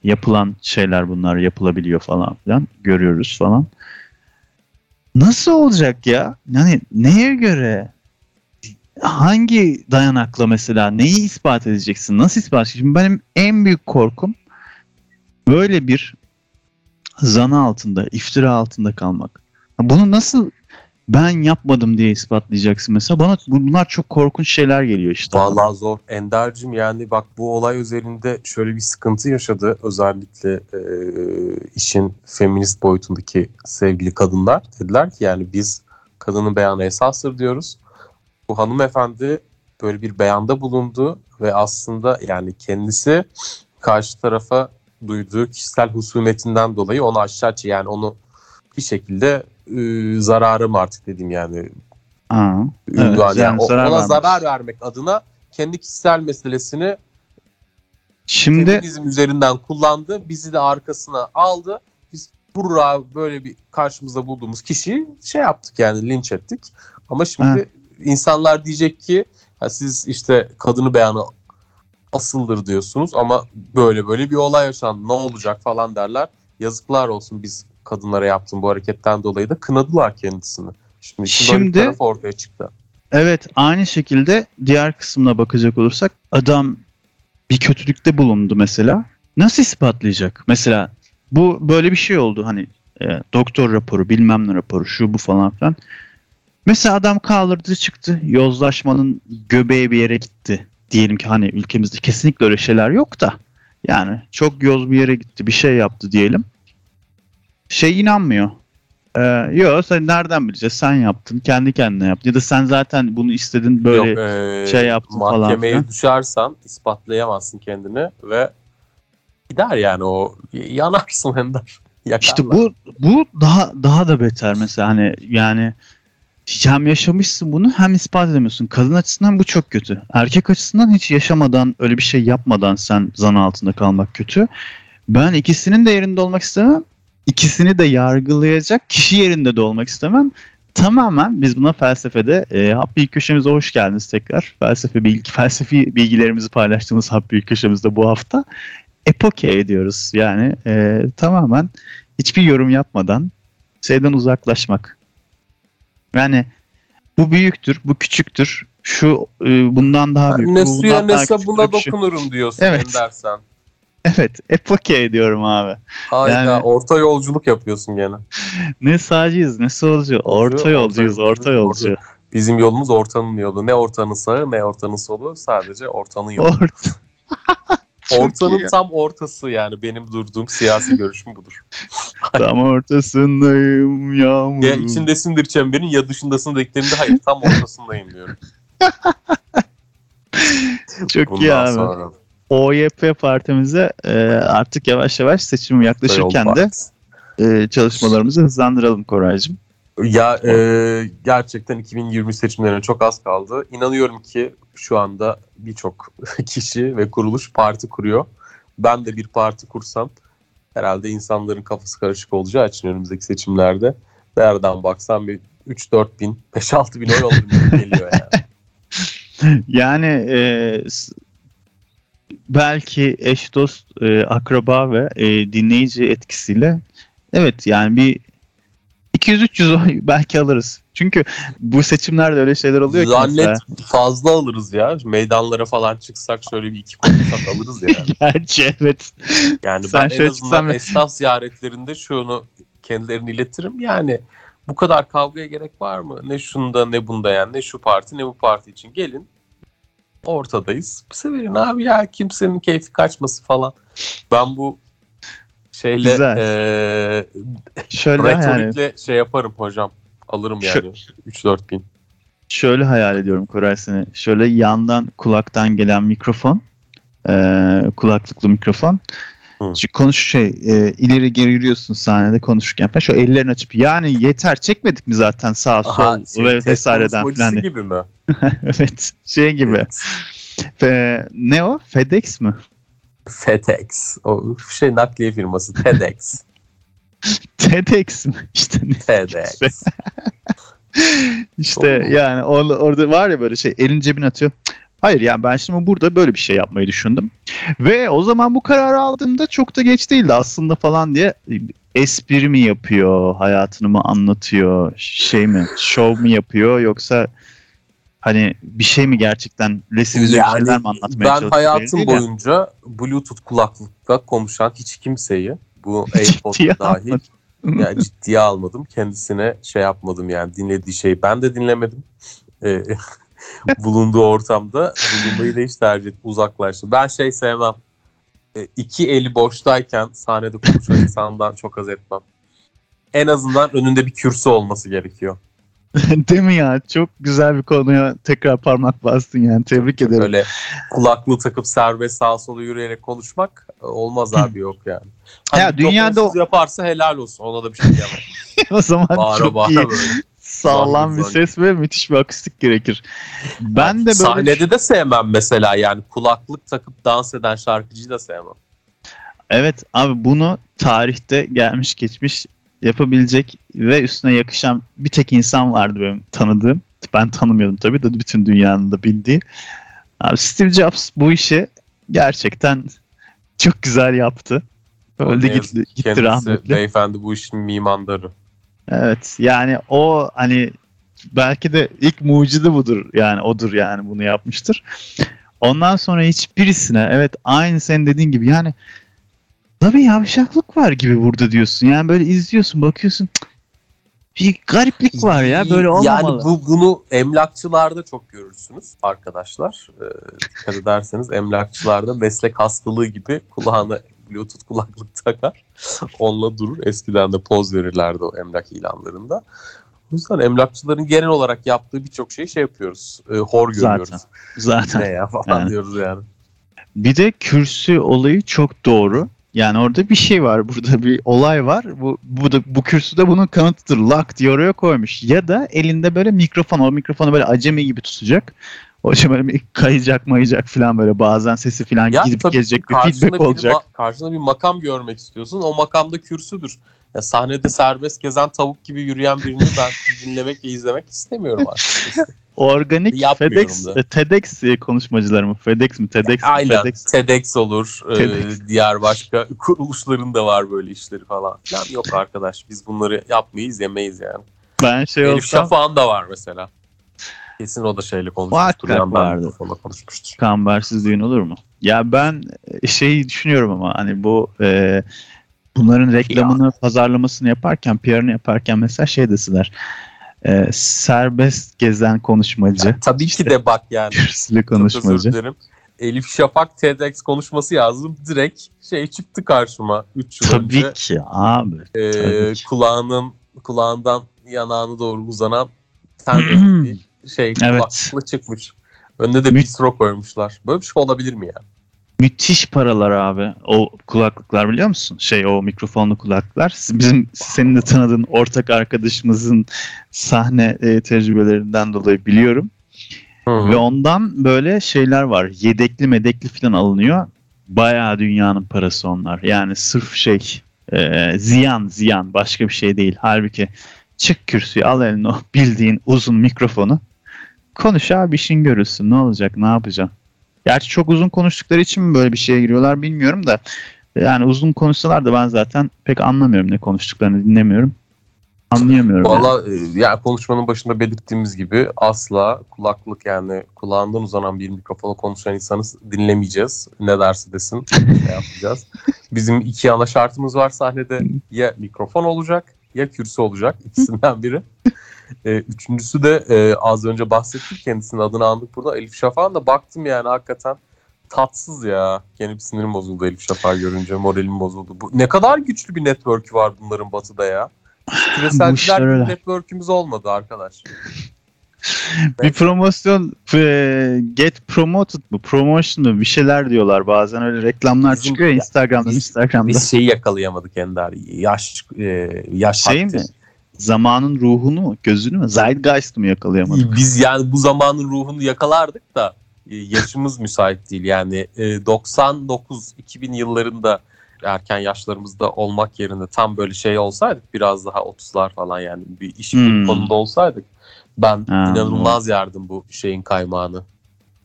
yapılan şeyler bunlar yapılabiliyor falan filan. Görüyoruz falan. Nasıl olacak ya? Yani neye göre? Hangi dayanakla mesela neyi ispat edeceksin? Nasıl ispat edeceksin? Şimdi benim en büyük korkum böyle bir zana altında, iftira altında kalmak. Bunu nasıl ben yapmadım diye ispatlayacaksın mesela. Bana bunlar çok korkunç şeyler geliyor işte. Vallahi zor. Ender'cim yani bak bu olay özelinde şöyle bir sıkıntı yaşadı. Özellikle e, işin feminist boyutundaki sevgili kadınlar. Dediler ki yani biz kadının beyanı esastır diyoruz. Bu hanımefendi böyle bir beyanda bulundu ve aslında yani kendisi karşı tarafa duyduğu kişisel husumetinden dolayı onu aşağı yani onu bir şekilde e, zararım artık dedim yani Aa, Evet. Yani yani zarar ona vermek. zarar vermek adına kendi kişisel meselesini Şimdi feminizm üzerinden kullandı. Bizi de arkasına aldı. Biz burra böyle bir karşımızda bulduğumuz kişiyi şey yaptık yani linç ettik. Ama şimdi insanlar diyecek ki ha siz işte kadını beyanı asıldır diyorsunuz ama böyle böyle bir olay yaşandı ne olacak falan derler. Yazıklar olsun biz kadınlara yaptığım bu hareketten dolayı da kınadılar kendisini. Şimdi, Şimdi- taraf ortaya çıktı. evet aynı şekilde diğer kısmına bakacak olursak adam bir kötülükte bulundu mesela. Nasıl ispatlayacak? Mesela bu böyle bir şey oldu hani e, doktor raporu bilmem ne raporu şu bu falan filan. Mesela adam kaldırdı çıktı yozlaşmanın göbeği bir yere gitti. Diyelim ki hani ülkemizde kesinlikle öyle şeyler yok da yani çok yoz bir yere gitti bir şey yaptı diyelim. Şey inanmıyor. Ee, yok sen nereden bileceğiz? Sen yaptın, kendi kendine yaptın. Ya da sen zaten bunu istedin böyle Yok, e, şey yaptın falan mahkemeye düşersen ispatlayamazsın kendini ve gider yani o yanarsın Ender. Yakarlar. İşte bu bu daha daha da beter mesela hani yani hem yaşamışsın bunu hem ispat edemiyorsun. Kadın açısından bu çok kötü. Erkek açısından hiç yaşamadan öyle bir şey yapmadan sen zan altında kalmak kötü. Ben ikisinin de yerinde olmak istemem. İkisini de yargılayacak kişi yerinde de olmak istemem. Tamamen biz buna felsefede e, Hap Bilgi köşemize hoş geldiniz tekrar. Felsefe bilgi, felsefi bilgilerimizi paylaştığımız Hap Bilgi köşemizde bu hafta epoke ediyoruz. Yani e, tamamen hiçbir yorum yapmadan şeyden uzaklaşmak. Yani bu büyüktür, bu küçüktür. Şu e, bundan daha büyük. ne bu suya ne sabuna dokunurum diyorsun Evet. Ender sen. Evet, epoke diyorum abi. Hayda Yani- orta yolculuk yapıyorsun gene. Ne sağcıyız ne solcu. Orta orta yolcuyuz, yolcu, orta yolcu. Bizim yolumuz ortanın yolu. Ne ortanın sağı ne ortanın solu sadece ortanın yolu. Orta. Ortanın tam ortası yani benim durduğum siyasi görüşüm budur. Tam ortasındayım yağmur. Ya içindesindir çemberin ya dışındasın dediklerinde hayır tam ortasındayım diyorum. Çok Bundan iyi abi. sonra OYP partimize e, artık yavaş yavaş seçim yaklaşırken de e, çalışmalarımızı hızlandıralım Koraycığım. Ya e, gerçekten 2020 seçimlerine çok az kaldı. İnanıyorum ki şu anda birçok kişi ve kuruluş parti kuruyor. Ben de bir parti kursam herhalde insanların kafası karışık olacağı için önümüzdeki seçimlerde nereden baksan bir 3-4 bin, 5-6 bin oy gibi geliyor yani. Yani e, belki eş dost, e, akraba ve e, dinleyici etkisiyle evet yani bir 200-300 oy belki alırız. Çünkü bu seçimlerde öyle şeyler oluyor ki mesela. Zannet fazla alırız ya. Meydanlara falan çıksak şöyle bir iki konuşsak alırız yani. Gerçi evet. Yani Sen ben en azından çıksan- esnaf ziyaretlerinde şunu kendilerine iletirim. Yani bu kadar kavgaya gerek var mı? Ne şunda ne bunda yani. Ne şu parti ne bu parti için. Gelin ortadayız. Bize verin abi ya kimsenin keyfi kaçması falan. Ben bu şeyle Güzel. eee Şöyle yani şey yaparım hocam. Alırım yani 3-4 bin. şöyle hayal ediyorum Koray seni. Şöyle yandan kulaktan gelen mikrofon, e, kulaklıklı mikrofon. Hı. Şu Konuş şey e, ileri geri yürüyorsun sahnede konuşurken falan. Şu ellerini açıp yani yeter çekmedik mi zaten sağ sol şey, ve vesaireden falan diye. gibi mi? evet şey gibi. Fe, ne o? FedEx mi? FedEx. O şey nakliye firması TEDx. TEDx mi? İşte ne? TEDx. İşte yani or- orada var ya böyle şey elin cebine atıyor. Hayır yani ben şimdi burada böyle bir şey yapmayı düşündüm. Ve o zaman bu kararı aldığımda çok da geç değildi aslında falan diye espri mi yapıyor, hayatını mı anlatıyor, şey mi, şov mu yapıyor yoksa hani bir şey mi gerçekten lesivize bir şeyler mi anlatmaya ben çalışıyor? hayatım belli değil ya. boyunca Bluetooth kulaklıkla konuşan hiç kimseyi bu Ciddiye AirPod dahil yani ciddiye almadım. Kendisine şey yapmadım yani dinlediği şeyi ben de dinlemedim. Ee, bulunduğu ortamda bulunmayı da hiç tercih ettim. Uzaklaştım. Ben şey sevmem. Ee, iki eli boştayken sahnede konuşan insandan çok haz etmem. En azından önünde bir kürsü olması gerekiyor. Değil mi ya? Çok güzel bir konuya tekrar parmak bastın yani. Tebrik ederim. Böyle kulaklığı takıp serbest sağa sola yürüyerek konuşmak olmaz abi yok yani. Hani Ya dünyada yaparsa helal olsun. Ona da bir şey diyemem. o zaman Bağıra çok bağıra iyi. böyle. Sağlam bir ses ve müthiş bir akustik gerekir. Ben de böyle Sahnede de sevmem mesela yani kulaklık takıp dans eden şarkıcıyı da sevmem. Evet abi bunu tarihte gelmiş geçmiş yapabilecek ve üstüne yakışan bir tek insan vardı benim tanıdığım. Ben tanımıyordum tabii de bütün dünyanın da bildiği. Abi Steve Jobs bu işi gerçekten çok güzel yaptı. Öldü gitti, gitti Kendisi rahmetli. beyefendi bu işin mimandarı. Evet yani o hani belki de ilk mucidi budur yani odur yani bunu yapmıştır. Ondan sonra hiçbirisine evet aynı senin dediğin gibi yani tabii yavşaklık var gibi burada diyorsun. Yani böyle izliyorsun bakıyorsun "Cık, bir gariplik var ya böyle olmamalı. Yani bu, bunu emlakçılarda çok görürsünüz arkadaşlar. Ee, dikkat ederseniz emlakçılarda meslek hastalığı gibi kulağına bluetooth kulaklık takar. Onunla durur. Eskiden de poz verirlerdi o emlak ilanlarında. O yüzden emlakçıların genel olarak yaptığı birçok şeyi şey yapıyoruz. E, hor Zaten. görüyoruz. Zaten. Ne ya falan Yani. diyoruz yani. Bir de kürsü olayı çok doğru. Yani orada bir şey var. Burada bir olay var. Bu bu da bu kürsüde bunun kanıtıdır. Lak diye oraya koymuş. Ya da elinde böyle mikrofon. O mikrofonu böyle acemi gibi tutacak. O şey böyle kayacak mayacak falan böyle bazen sesi falan Ya gidip tabii gelecek bir feedback bir olacak. karşında bir makam görmek istiyorsun. O makamda kürsüdür. Ya sahnede serbest gezen tavuk gibi yürüyen birini ben dinlemek ve izlemek istemiyorum artık. Organik Yapmıyorum FedEx, da. e, TEDx konuşmacıları mı? FedEx mi? TEDx mi? Aynen. FedEx. TEDx olur. e, TEDx. diğer başka kuruluşların da var böyle işleri falan. Falan yok arkadaş. Biz bunları yapmayız, yemeyiz yani. Ben şey Elif olsam Şafak'ın da var mesela. Kesin o da şeyle konuşmuştur. Muhakkak vardı. konuşmuştur. Kambersiz düğün olur mu? Ya ben e, şeyi düşünüyorum ama hani bu e, bunların reklamını, pazarlamasını yaparken, PR'ını yaparken mesela şey deseler. E, serbest gezen konuşmacı, Tabii ki de bak yani. kürsülü konuşmacı. Elif Şafak TEDx konuşması yazdım. Direkt şey çıktı karşıma 3 yıl Tabii önce. ki abi. Ee, tabii ki. kulağının kulağından yanağına doğru uzanan ten şey Evet. kulaklıkla çıkmış. Önüne de bistro koymuşlar. Böyle bir şey olabilir mi ya? Müthiş paralar abi. O kulaklıklar biliyor musun? Şey o mikrofonlu kulaklıklar. Bizim senin de tanıdığın ortak arkadaşımızın sahne e, tecrübelerinden dolayı biliyorum. Ve ondan böyle şeyler var. Yedekli medekli falan alınıyor. Bayağı dünyanın parası onlar. Yani sırf şey e, ziyan ziyan başka bir şey değil. Halbuki çık kürsüye al eline o bildiğin uzun mikrofonu. Konuş abi işin görülsün. Ne olacak ne yapacaksın? Gerçi çok uzun konuştukları için mi böyle bir şeye giriyorlar bilmiyorum da. Yani uzun konuşsalar da ben zaten pek anlamıyorum ne konuştuklarını dinlemiyorum. Anlayamıyorum. yani. Valla e, ya konuşmanın başında belirttiğimiz gibi asla kulaklık yani kulağından uzanan bir mikrofona konuşan insanı dinlemeyeceğiz. Ne derse desin ne yapacağız. Bizim iki ana şartımız var sahnede. Ya mikrofon olacak ya kürsü olacak. İkisinden biri. E, üçüncüsü de e, az önce bahsettik kendisinin adını andık burada. Elif Şafak'ın da baktım yani hakikaten tatsız ya. Gene bir sinirim bozuldu Elif Şafak görünce. Moralim bozuldu. Bu, ne kadar güçlü bir network'ü var bunların batıda ya. Küreselciler network'ümüz olmadı arkadaş. Bir promosyon e, get promoted mu promotion mu bir şeyler diyorlar bazen öyle reklamlar Bizim- çıkıyor ya Instagram'da biz- Instagram'da. Biz şeyi yakalayamadık Ender. Yaş e, yaş şey mi? Zamanın ruhunu mu gözünü mü Zeitgeist'ı mı yakalayamadık? Biz yani bu zamanın ruhunu yakalardık da e, yaşımız müsait değil. Yani e, 99-2000 yıllarında erken yaşlarımızda olmak yerine tam böyle şey olsaydık biraz daha 30'lar falan yani bir iş Hmm. olsaydık ben Ha, inanılmaz yardım bu şeyin kaymağını.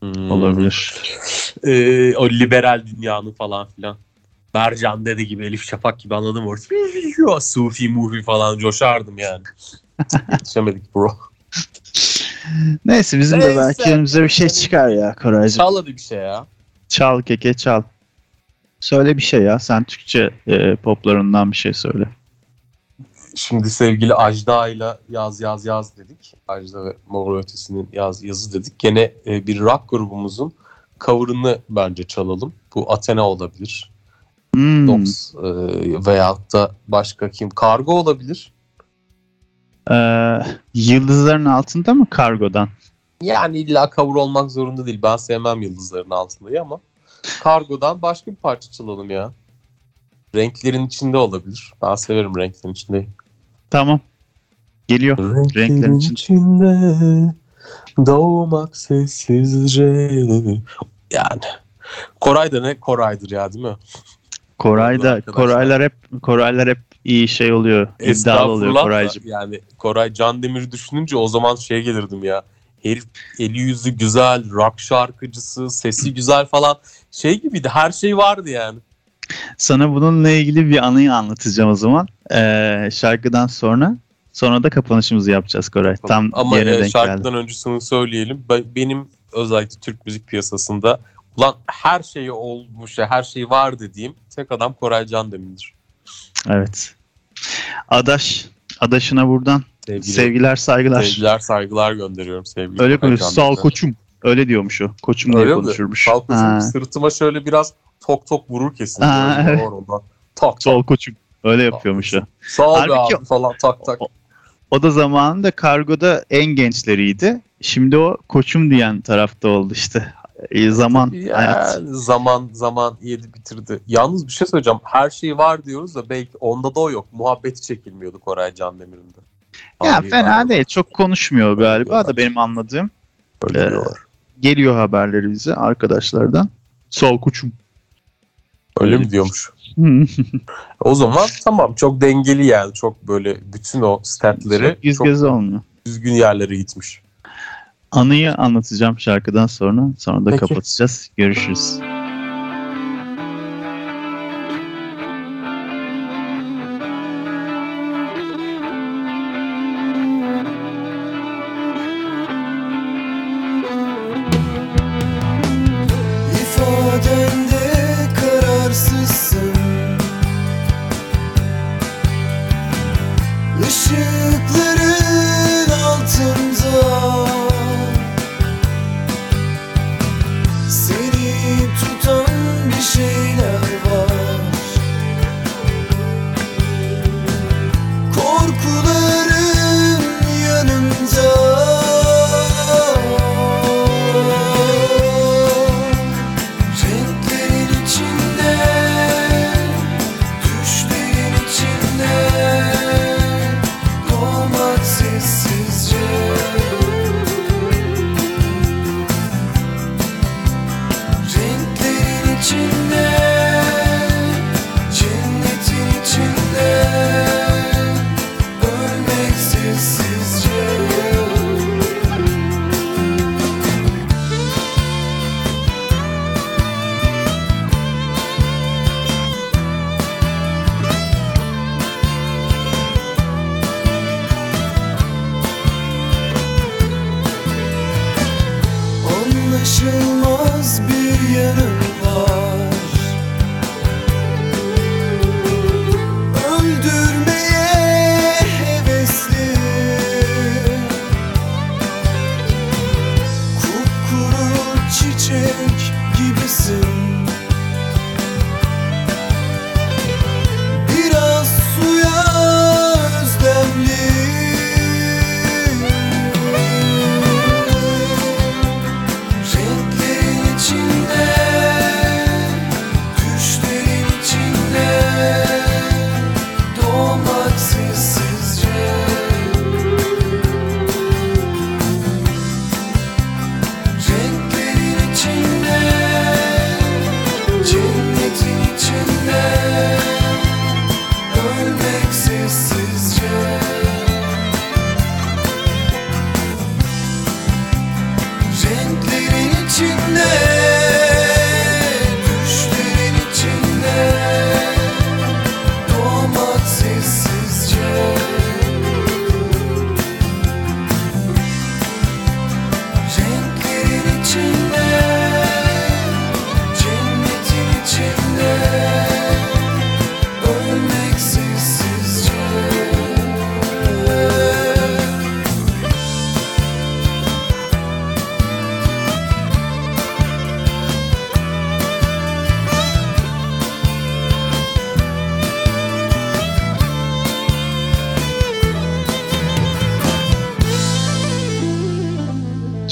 Hmm. Olabilir. Ee, o liberal dünyanın falan filan. Bercan dedi gibi Elif Şafak gibi anladım orada. Sufi mufi falan coşardım yani. Yetişemedik bro. Neyse bizim de Neyse. belki önümüze bir şey çıkar ya Koraycığım. Çal hadi bir şey ya. Çal keke çal. Söyle bir şey ya sen Türkçe e, poplarından bir şey söyle. Şimdi sevgili Ajda ile yaz yaz yaz dedik. Ajda ve Mor Ötesi'nin yaz yazı dedik. Gene e, bir rock grubumuzun cover'ını bence çalalım. Bu Athena olabilir. Hmm. Dogs e, veyahut da başka kim? Kargo olabilir. Ee, yıldızların altında mı kargodan? Yani illa cover olmak zorunda değil. Ben sevmem yıldızların altındayı ama Kargo'dan başka bir parça çalalım ya. Renklerin içinde olabilir. Ben severim renklerin içinde. Tamam. Geliyor. Renklerin içinde. içinde doğmak sessizce. Yani Koray da ne Koray'dır ya değil mi? Koray da Arkadaşlar. Koraylar hep Koraylar hep iyi şey oluyor. iddialı oluyor Koraycığım. Yani Koray Can Demir düşününce o zaman şeye gelirdim ya. Herif eli yüzü güzel, rock şarkıcısı, sesi güzel falan. Şey gibiydi her şey vardı yani. Sana bununla ilgili bir anıyı anlatacağım o zaman. Ee, şarkıdan sonra. Sonra da kapanışımızı yapacağız Koray. Tam Ama yerine e, denk geldi. şarkıdan öncesini söyleyelim. Ben- Benim özellikle Türk müzik piyasasında ulan her şeyi olmuş, ya, her şey var dediğim tek adam Koray Can Demir'dir. Evet. Adaş. Adaşına buradan Sevgili, sevgiler saygılar. sevgiler, saygılar gönderiyorum sevgili Öyle konuşuyor. Sağ ol koçum. Öyle diyormuş o. Koçum diye konuşurmuş. Sağ ol koçum. Sırtıma şöyle biraz tok tok vurur kesin. Ha, evet. oradan. Tak Sağ tak. ol koçum. Öyle yapıyormuş o. Sağ ol Halbuki- abi falan tak tak. O da zamanında kargoda en gençleriydi. Şimdi o koçum diyen tarafta oldu işte. E, zaman Yani hayat. zaman zaman yedi bitirdi. Yalnız bir şey söyleyeceğim. Her şey var diyoruz da belki onda da o yok. Muhabbeti çekilmiyordu Koray Can Demir'in de. Ya Abi, fena abi, değil. Çok konuşmuyor galiba da benim anladığım. öyle Ee. Geliyor haberleri bize arkadaşlardan. Sağ ol koçum. Öyle mi diyormuş? O zaman tamam çok dengeli yani. Çok böyle bütün o statleri Çok çok olmuyor. düzgün yerlere gitmiş. Anıyı anlatacağım şarkıdan sonra. Sonra da Peki. kapatacağız. Görüşürüz.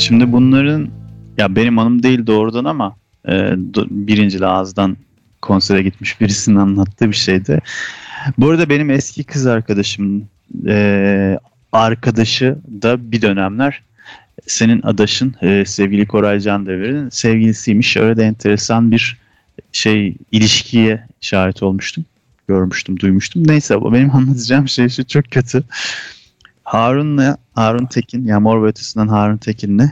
Şimdi bunların ya benim anım değil doğrudan ama e, birincil ağızdan konsere gitmiş birisinin anlattığı bir şeydi. Bu arada benim eski kız arkadaşım e, arkadaşı da bir dönemler senin adaşın e, sevgili Koray Candevir'in sevgilisiymiş. Öyle de enteresan bir şey ilişkiye şahit olmuştum. Görmüştüm, duymuştum. Neyse bu benim anlatacağım şey şu çok kötü. Harun'la Harun Tekin, ya Mor ve Ötesi'nden Harun Tekin'le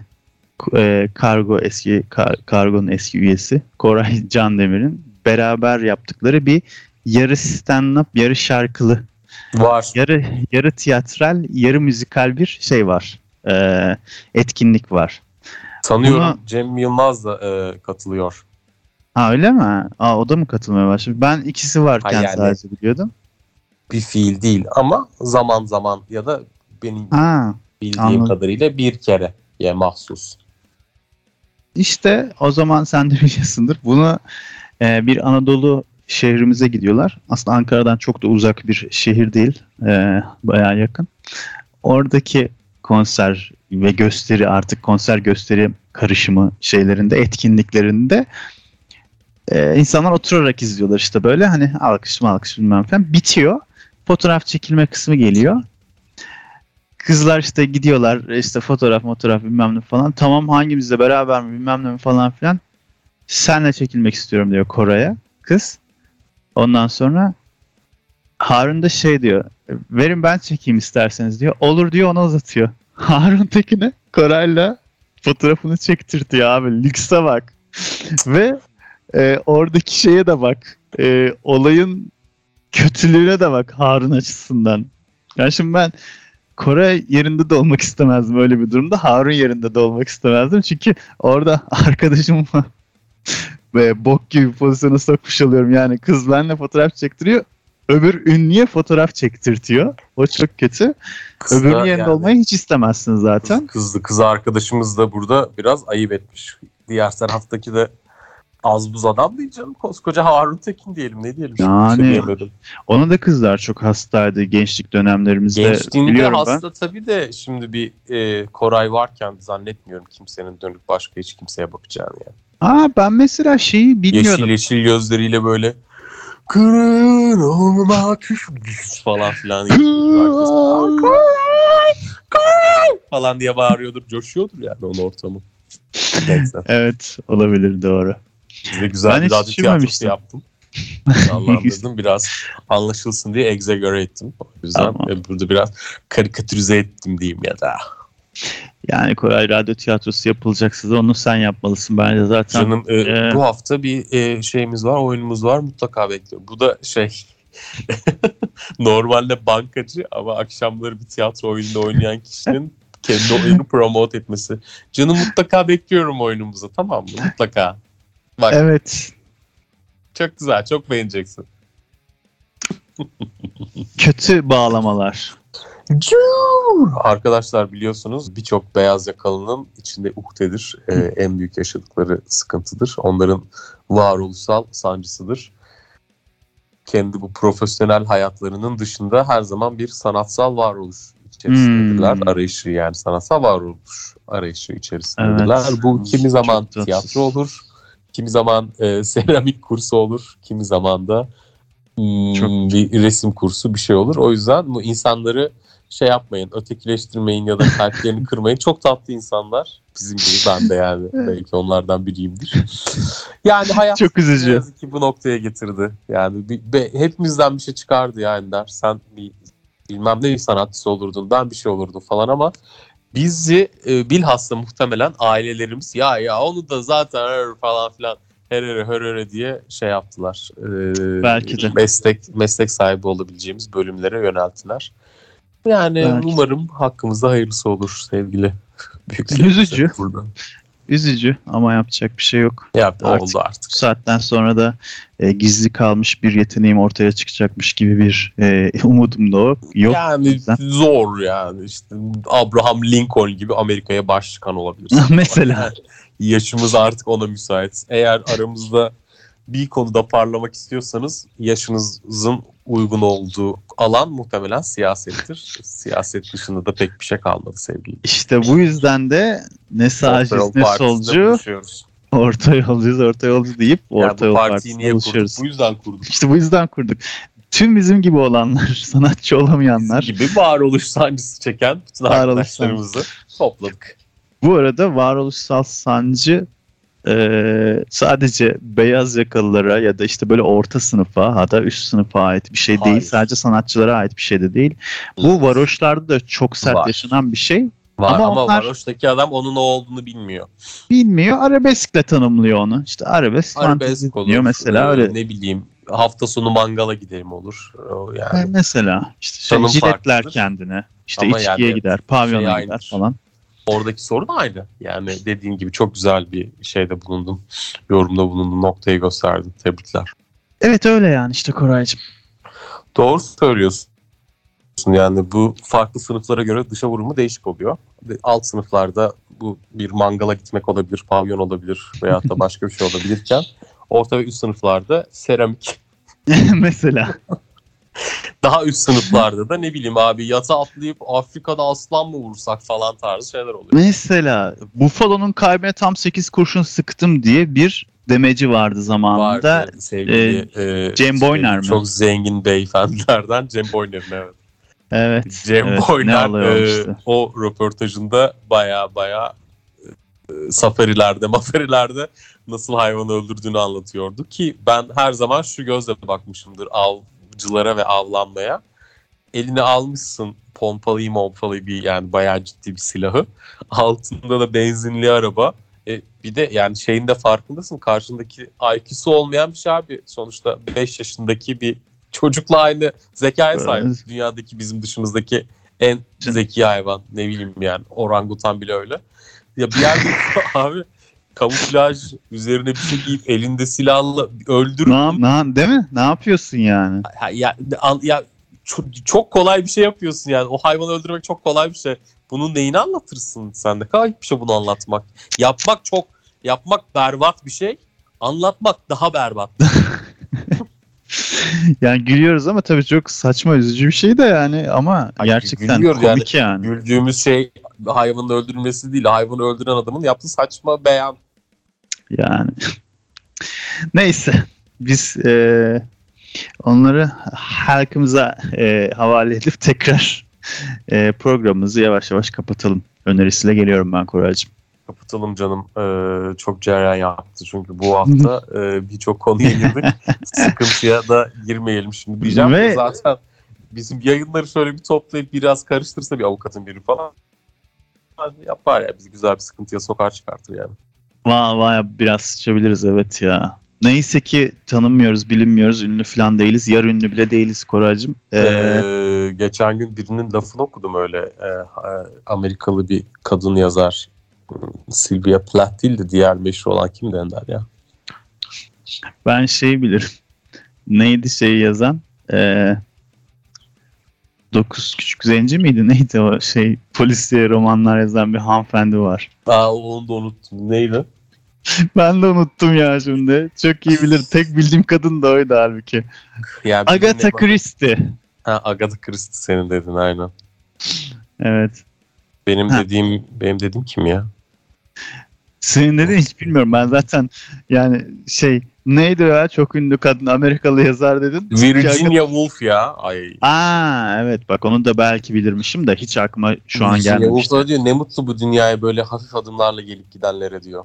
e, Kargo eski Kar- Kargo'nun eski üyesi Koray Candemir'in beraber yaptıkları bir yarı stand-up, yarı şarkılı, Var. yarı yarı tiyatral, yarı müzikal bir şey var. E, etkinlik var. Sanıyorum Buna- Cem Yılmaz da e, katılıyor. Ha öyle mi? Aa, o da mı katılmaya başladı? Ben ikisi varken Ha, yani- sadece biliyordum. Bir fiil değil ama zaman zaman ya da benim Ha, bildiğim anladım. kadarıyla bir kere ya mahsus. İşte o zaman sen de biliyorsundur. Bunu e, bir Anadolu şehrimize gidiyorlar. Aslında Ankara'dan çok da uzak bir şehir değil. E, bayağı yakın. Oradaki konser ve gösteri artık konser gösteri karışımı şeylerinde etkinliklerinde e, insanlar oturarak izliyorlar işte böyle hani alkış mı alkış bilmem falan bitiyor. Fotoğraf çekilme kısmı geliyor. Kızlar işte gidiyorlar işte fotoğraf fotoğraf bilmem ne falan. Tamam hangimizle beraber mi bilmem ne falan filan. Senle çekilmek istiyorum diyor Koray'a kız. Ondan sonra Harun da şey diyor. Verin ben çekeyim isterseniz diyor. Olur diyor ona uzatıyor. Harun Tekin'e Koray'la fotoğrafını çektirtiyor abi. Lükse bak. Ve e, oradaki şeye de bak. E, olayın kötülüğüne de bak Harun açısından. Yani şimdi ben Kore yerinde de olmak istemezdim öyle bir durumda. Harun yerinde de olmak istemezdim. Çünkü orada arkadaşımı ve bok gibi pozisyona sokmuş oluyorum. Yani kız benimle fotoğraf çektiriyor. Öbür ünlüye fotoğraf çektirtiyor. O çok kötü. Kız Öbürünün yerinde yani olmayı hiç istemezsin zaten. Kız, kızlı kız arkadaşımız da burada biraz ayıp etmiş. Diğer taraftaki de az buz adam değil canım. Koskoca Harun Tekin diyelim ne diyelim. Yani, şey diyemedim. Ona da kızlar çok hastaydı gençlik dönemlerimizde. Gençliğinde biliyorum ben. hasta tabii de şimdi bir e, Koray varken zannetmiyorum kimsenin dönüp başka hiç kimseye bakacağını yani. Aa ben mesela şeyi Yeşil bilmiyordum. yeşil gözleriyle böyle kırın olma küş falan filan. falan diye bağırıyordur, coşuyordur yani onun ortamı. Evet olabilir doğru. Size güzel Ben radyo tiyatrosu yaptım. Dedim biraz anlaşılsın diye egzagere ettim. O yüzden Tamam. e, burada biraz karikatürize ettim diyeyim ya da. Yani Koray Radyo Tiyatrosu yapılacaksa da onu sen yapmalısın. Bence zaten Canım e, e, bu hafta bir e, şeyimiz var, oyunumuz var mutlaka bekliyorum. Bu da şey normalde bankacı ama akşamları bir tiyatro oyununda oynayan kişinin Kendi oyunu promote etmesi. Canı mutlaka bekliyorum oyunumuza tamam mı? Mutlaka. Bak Evet. çok güzel çok beğeneceksin. Kötü bağlamalar. Arkadaşlar biliyorsunuz birçok beyaz yakalının içinde uhdedir. Ee, en büyük yaşadıkları sıkıntıdır. Onların varoluşsal sancısıdır. Kendi bu profesyonel hayatlarının dışında her zaman bir sanatsal varoluş içerisindedirler. Hmm. Arayışı yani sanatsal varoluş arayışı içerisindedirler. Evet. Bu kimi zaman tiyatro olur, kimi zaman e, seramik kursu olur, kimi zaman da hmm, Çok- bir resim kursu bir şey olur. O yüzden bu insanları şey yapmayın, ötekileştirmeyin ya da kalplerini kırmayın. Çok tatlı insanlar. Bizim gibi ben de yani belki onlardan biriyimdir. Yani hayat Çok üzücü. yazık ki bu noktaya getirdi. Yani bir, be- hepimizden bir şey çıkardı yani der. Sen bir bilmem ne sanatçısı olurdun, ben bir şey olurdum falan ama bizi e, bilhassa muhtemelen ailelerimiz ya ya onu da zaten her falan filan herere herere diye şey yaptılar. E, Belki de. Meslek, meslek sahibi olabileceğimiz bölümlere yönelttiler. Yani Belki. umarım hakkımızda hayırlısı olur sevgili büyükler. Üzücü. Burada. Üzücü ama yapacak bir şey yok. Ya Artık oldu artık. Bu saatten sonra da e, gizli kalmış bir yeteneğim ortaya çıkacakmış gibi bir e, umudum da yok. Yani yüzden. zor yani işte Abraham Lincoln gibi Amerika'ya başkan olabilirsin. Mesela. Yani yaşımız artık ona müsait. Eğer aramızda bir konuda parlamak istiyorsanız yaşınızın uygun olduğu alan muhtemelen siyasettir. Siyaset dışında da pek bir şey kalmadı sevgili. İşte bu yüzden de ne sağcı Orta Yol ne solcu orta yolcuyuz orta yolcu deyip Yani orta bu yol partiyi niye kurduk? buluşuyoruz. Bu yüzden kurduk. İşte bu yüzden kurduk. Tüm bizim gibi olanlar, sanatçı olamayanlar. gibi varoluş sancısı çeken bütün Varoluş arkadaşlarımızı topladık. Bu arada varoluşsal sancı e, sadece beyaz yakalılara ya da işte böyle orta sınıfa hatta üst sınıfa ait bir şey Hayır. değil. Sadece sanatçılara ait bir şey de değil. Bu varoşlarda da çok sert Var. yaşanan bir şey. Var Ama ama, onlar- varoştaki adam onun o olduğunu bilmiyor. Bilmiyor. Arabeskle tanımlıyor onu. İşte arabesk, Arabesk olur. mesela Ee, öyle. Ne bileyim hafta sonu mangala gidelim olur. Yani Mesela işte şey, jiletler kendine. İşte Ama içkiye yani gider, pavyona şey gider aynıdır. falan. Oradaki sorun aynı. Yani dediğin gibi çok güzel bir şeyde bulundun. Yorumda bulundun. Noktayı gösterdin. Tebrikler. Evet öyle yani işte Koraycığım. Doğru söylüyorsun. Yani bu farklı sınıflara göre dışa vurumu değişik oluyor. Alt sınıflarda bu bir mangala gitmek olabilir, pavyon olabilir veyahut da başka bir şey olabilirken orta ve üst sınıflarda seramik Mesela. Daha üst sınıflarda da ne bileyim abi yata atlayıp Afrika'da aslan mı vursak falan tarzı şeyler oluyor. Mesela Buffalo'nun kalbine tam 8 kurşun sıktım diye bir demeci vardı zamanında. Vardı sevgili e, Cem Boyner mi? Çok zengin beyefendilerden Cem Boyner'in evet. Evet. Cem evet, ne Boyner e, işte. o röportajında baya baya e, safarilerde mafarilerde nasıl hayvanı öldürdüğünü anlatıyordu ki ben her zaman şu gözle bakmışımdır avcılara ve avlanmaya. Eline almışsın pompalıyı pompalıyı bir yani bayağı ciddi bir silahı. Altında da benzinli araba. E, bir de yani şeyin de farkındasın karşındaki IQ'su olmayan bir şey abi. Sonuçta 5 yaşındaki bir çocukla aynı zekaya sahip. Evet. Dünyadaki bizim dışımızdaki en zeki hayvan. Ne bileyim yani orangutan bile öyle. Ya bir yerde abi kamuflaj üzerine bir şey giyip elinde silahla öldürüp Ne, ne, değil mi? Ne yapıyorsun yani? Ha, ya, ya çok, çok kolay bir şey yapıyorsun yani. O hayvanı öldürmek çok kolay bir şey. Bunun neyini anlatırsın sen de? Kayıp bir şey bunu anlatmak. Yapmak çok yapmak berbat bir şey. Anlatmak daha berbat. Yani gülüyoruz ama tabii çok saçma üzücü bir şey de yani ama Ay, gerçekten komik yani. Güldüğümüz şey hayvanın öldürülmesi değil. Hayvanı öldüren adamın yaptığı saçma beyan. Yani. Neyse biz e, onları halkımıza e, havale edip tekrar e, programımızı yavaş yavaş kapatalım. Önerisiyle geliyorum ben Koraycığım. Kapatalım canım. Ee, çok cereyan yaptı çünkü bu hafta e, birçok konuya girdik. Sıkıntıya da girmeyelim şimdi diyeceğim. Ve- Zaten bizim yayınları şöyle bir toplayıp biraz karıştırsa bir avukatın biri falan yapar ya bizi güzel bir sıkıntıya sokar çıkartır yani. Vay vay biraz sıçabiliriz evet ya. Neyse ki tanınmıyoruz, bilinmiyoruz, ünlü falan değiliz. Yar ünlü bile değiliz Koraycığım. Ee, Ee, geçen gün birinin lafını okudum öyle. Ee, e, Amerikalı bir kadın yazar. Sylvia Plath değil de diğer meşhur olan kim Ender ya? ben şey bilirim. Neydi şeyi yazan? Ee, Dokuz Küçük Zenci miydi? Neydi o şey polisiye romanlar yazan bir hanımefendi var. Aa onu da unuttum. Neydi? Ben de unuttum ya şimdi. Çok iyi bilir. Tek bildiğim kadın da oydu halbuki. Yani Agatha Christie. Ha, Agatha Christie senin dedin aynen. Evet. Benim Ha. dediğim benim dediğim kim ya? Senin dediğin hiç bilmiyorum. Ben zaten yani şey neydi ya çok ünlü kadın Amerikalı yazar dedin. Virginia Woolf ya. Ay. Aa evet bak onu da belki bilirmişim de hiç aklıma şu an Virginia gelmemişti. Woolf da diyor ne mutlu bu dünyaya böyle hafif adımlarla gelip gidenlere diyor.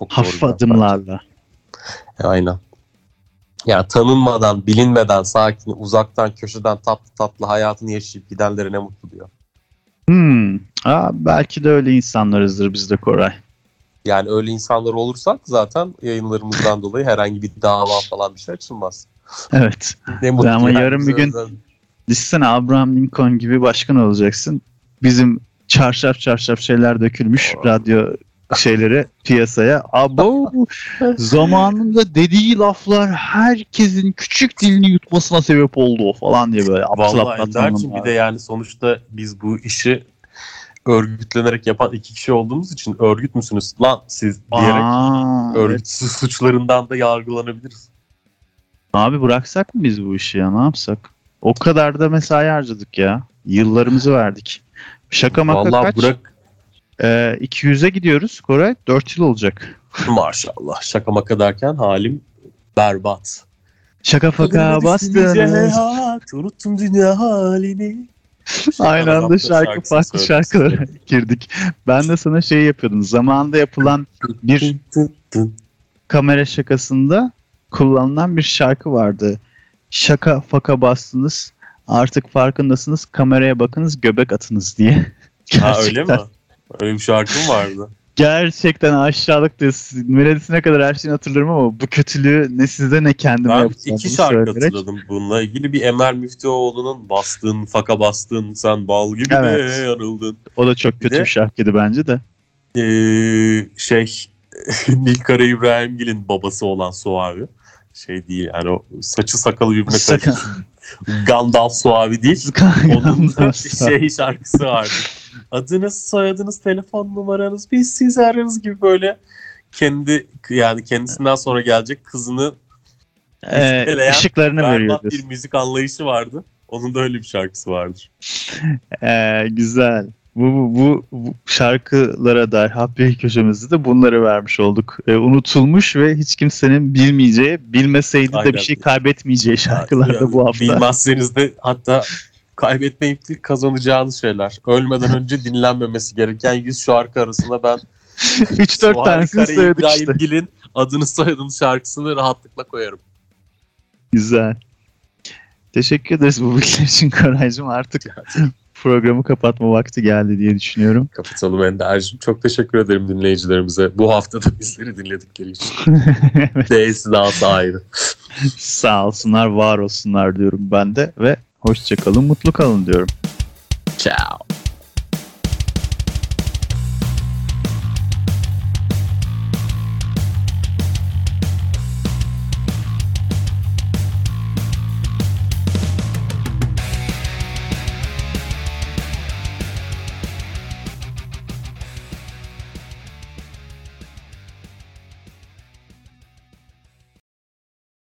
Çok Hafif adımlarla. bence. Aynen. Ya tanınmadan, bilinmeden, sakin, uzaktan, köşeden tatlı tatlı hayatını yaşayıp gidenlere ne mutlu diyor. Hmm. Aa, belki de öyle insanlarızdır biz de Koray. Yani öyle insanlar olursak zaten yayınlarımızdan dolayı herhangi bir dava falan bir şey açılmaz. Evet. Ne mutlu. Ama yani yarın bir gün- özel- Düşünsene Abraham Lincoln gibi başkan olacaksın. Bizim çarşaf çarşaf şeyler dökülmüş radyo şeyleri piyasaya. Abo zamanında dediği laflar herkesin küçük dilini yutmasına sebep oldu falan diye böyle Vallahi tanımlar. bir de yani sonuçta biz bu işi örgütlenerek yapan iki kişi olduğumuz için örgüt müsünüz lan siz diyerek Aa, örgüt evet. suçlarından da yargılanabiliriz. Abi bıraksak mı biz bu işi ya ne yapsak? O kadar da mesai harcadık ya. Yıllarımızı verdik. Şaka maka Vallahi kaç? bırak Ee, 200'e gidiyoruz Koray. 4 yıl olacak. maşallah şaka maka derken halim berbat. Şaka faka bastınız. Unuttum dünya halini. Aynı anda şarkı farklı şarkılara girdik. Ben de sana şey yapıyordum. Zamanında yapılan bir kamera şakasında kullanılan bir şarkı vardı. Şaka faka bastınız. Artık farkındasınız. Kameraya bakınız göbek atınız diye. Ha öyle mi? Öyle bir şarkı mı vardı? Gerçekten aşağılık diye melodisine kadar her şeyini hatırlarım ama bu kötülüğü ne size ne kendime Ben yapacağım. iki şarkı söyleyerek. hatırladım bununla ilgili. Bir Emel Müftüoğlu'nun bastın, faka bastın, sen bal gibi Evet. de yanıldın. O da çok Bir kötü de- bir şarkıydı bence de. Ee, şey, Nilkara İbrahimgil'in babası olan Suavi. Şey değil yani o saçı sakalı birbirine Sakın. karışmış. Gandalf Suavi değil. Onun da şey şarkısı vardı. Adınız, soyadınız, telefon numaranız biz siz ararız gibi böyle kendi yani kendisinden sonra gelecek kızını Ee, ışıklarını veriyoruz. bir müzik anlayışı vardı. Onun da öyle bir şarkısı vardır. Ee, güzel. Bu, bu, bu, bu şarkılara dair Happy köşemizde de bunları vermiş olduk. Ee, unutulmuş ve hiç kimsenin bilmeyeceği, bilmeseydi de Aynen. bir şey kaybetmeyeceği şarkılar da bu hafta. Bilmezseniz de hatta kaybetmeyip değil kazanacağınız şeyler. Ölmeden önce dinlenmemesi gereken 100 şarkı arasında ben 3-4 Suhari tanesini söyledik İbrahim işte. Gil'in adını soyadını şarkısını rahatlıkla koyarım. Güzel. Teşekkür ederiz bu bilgiler için Koraycığım. Artık programı kapatma vakti geldi diye düşünüyorum. Kapatalım Ender'cim. Çok teşekkür ederim dinleyicilerimize. Bu hafta da bizleri dinledikleri için. evet. Değilsin daha ayrı. Sağ olsunlar, var olsunlar diyorum ben de ve hoşçakalın, mutlu kalın diyorum. Ciao.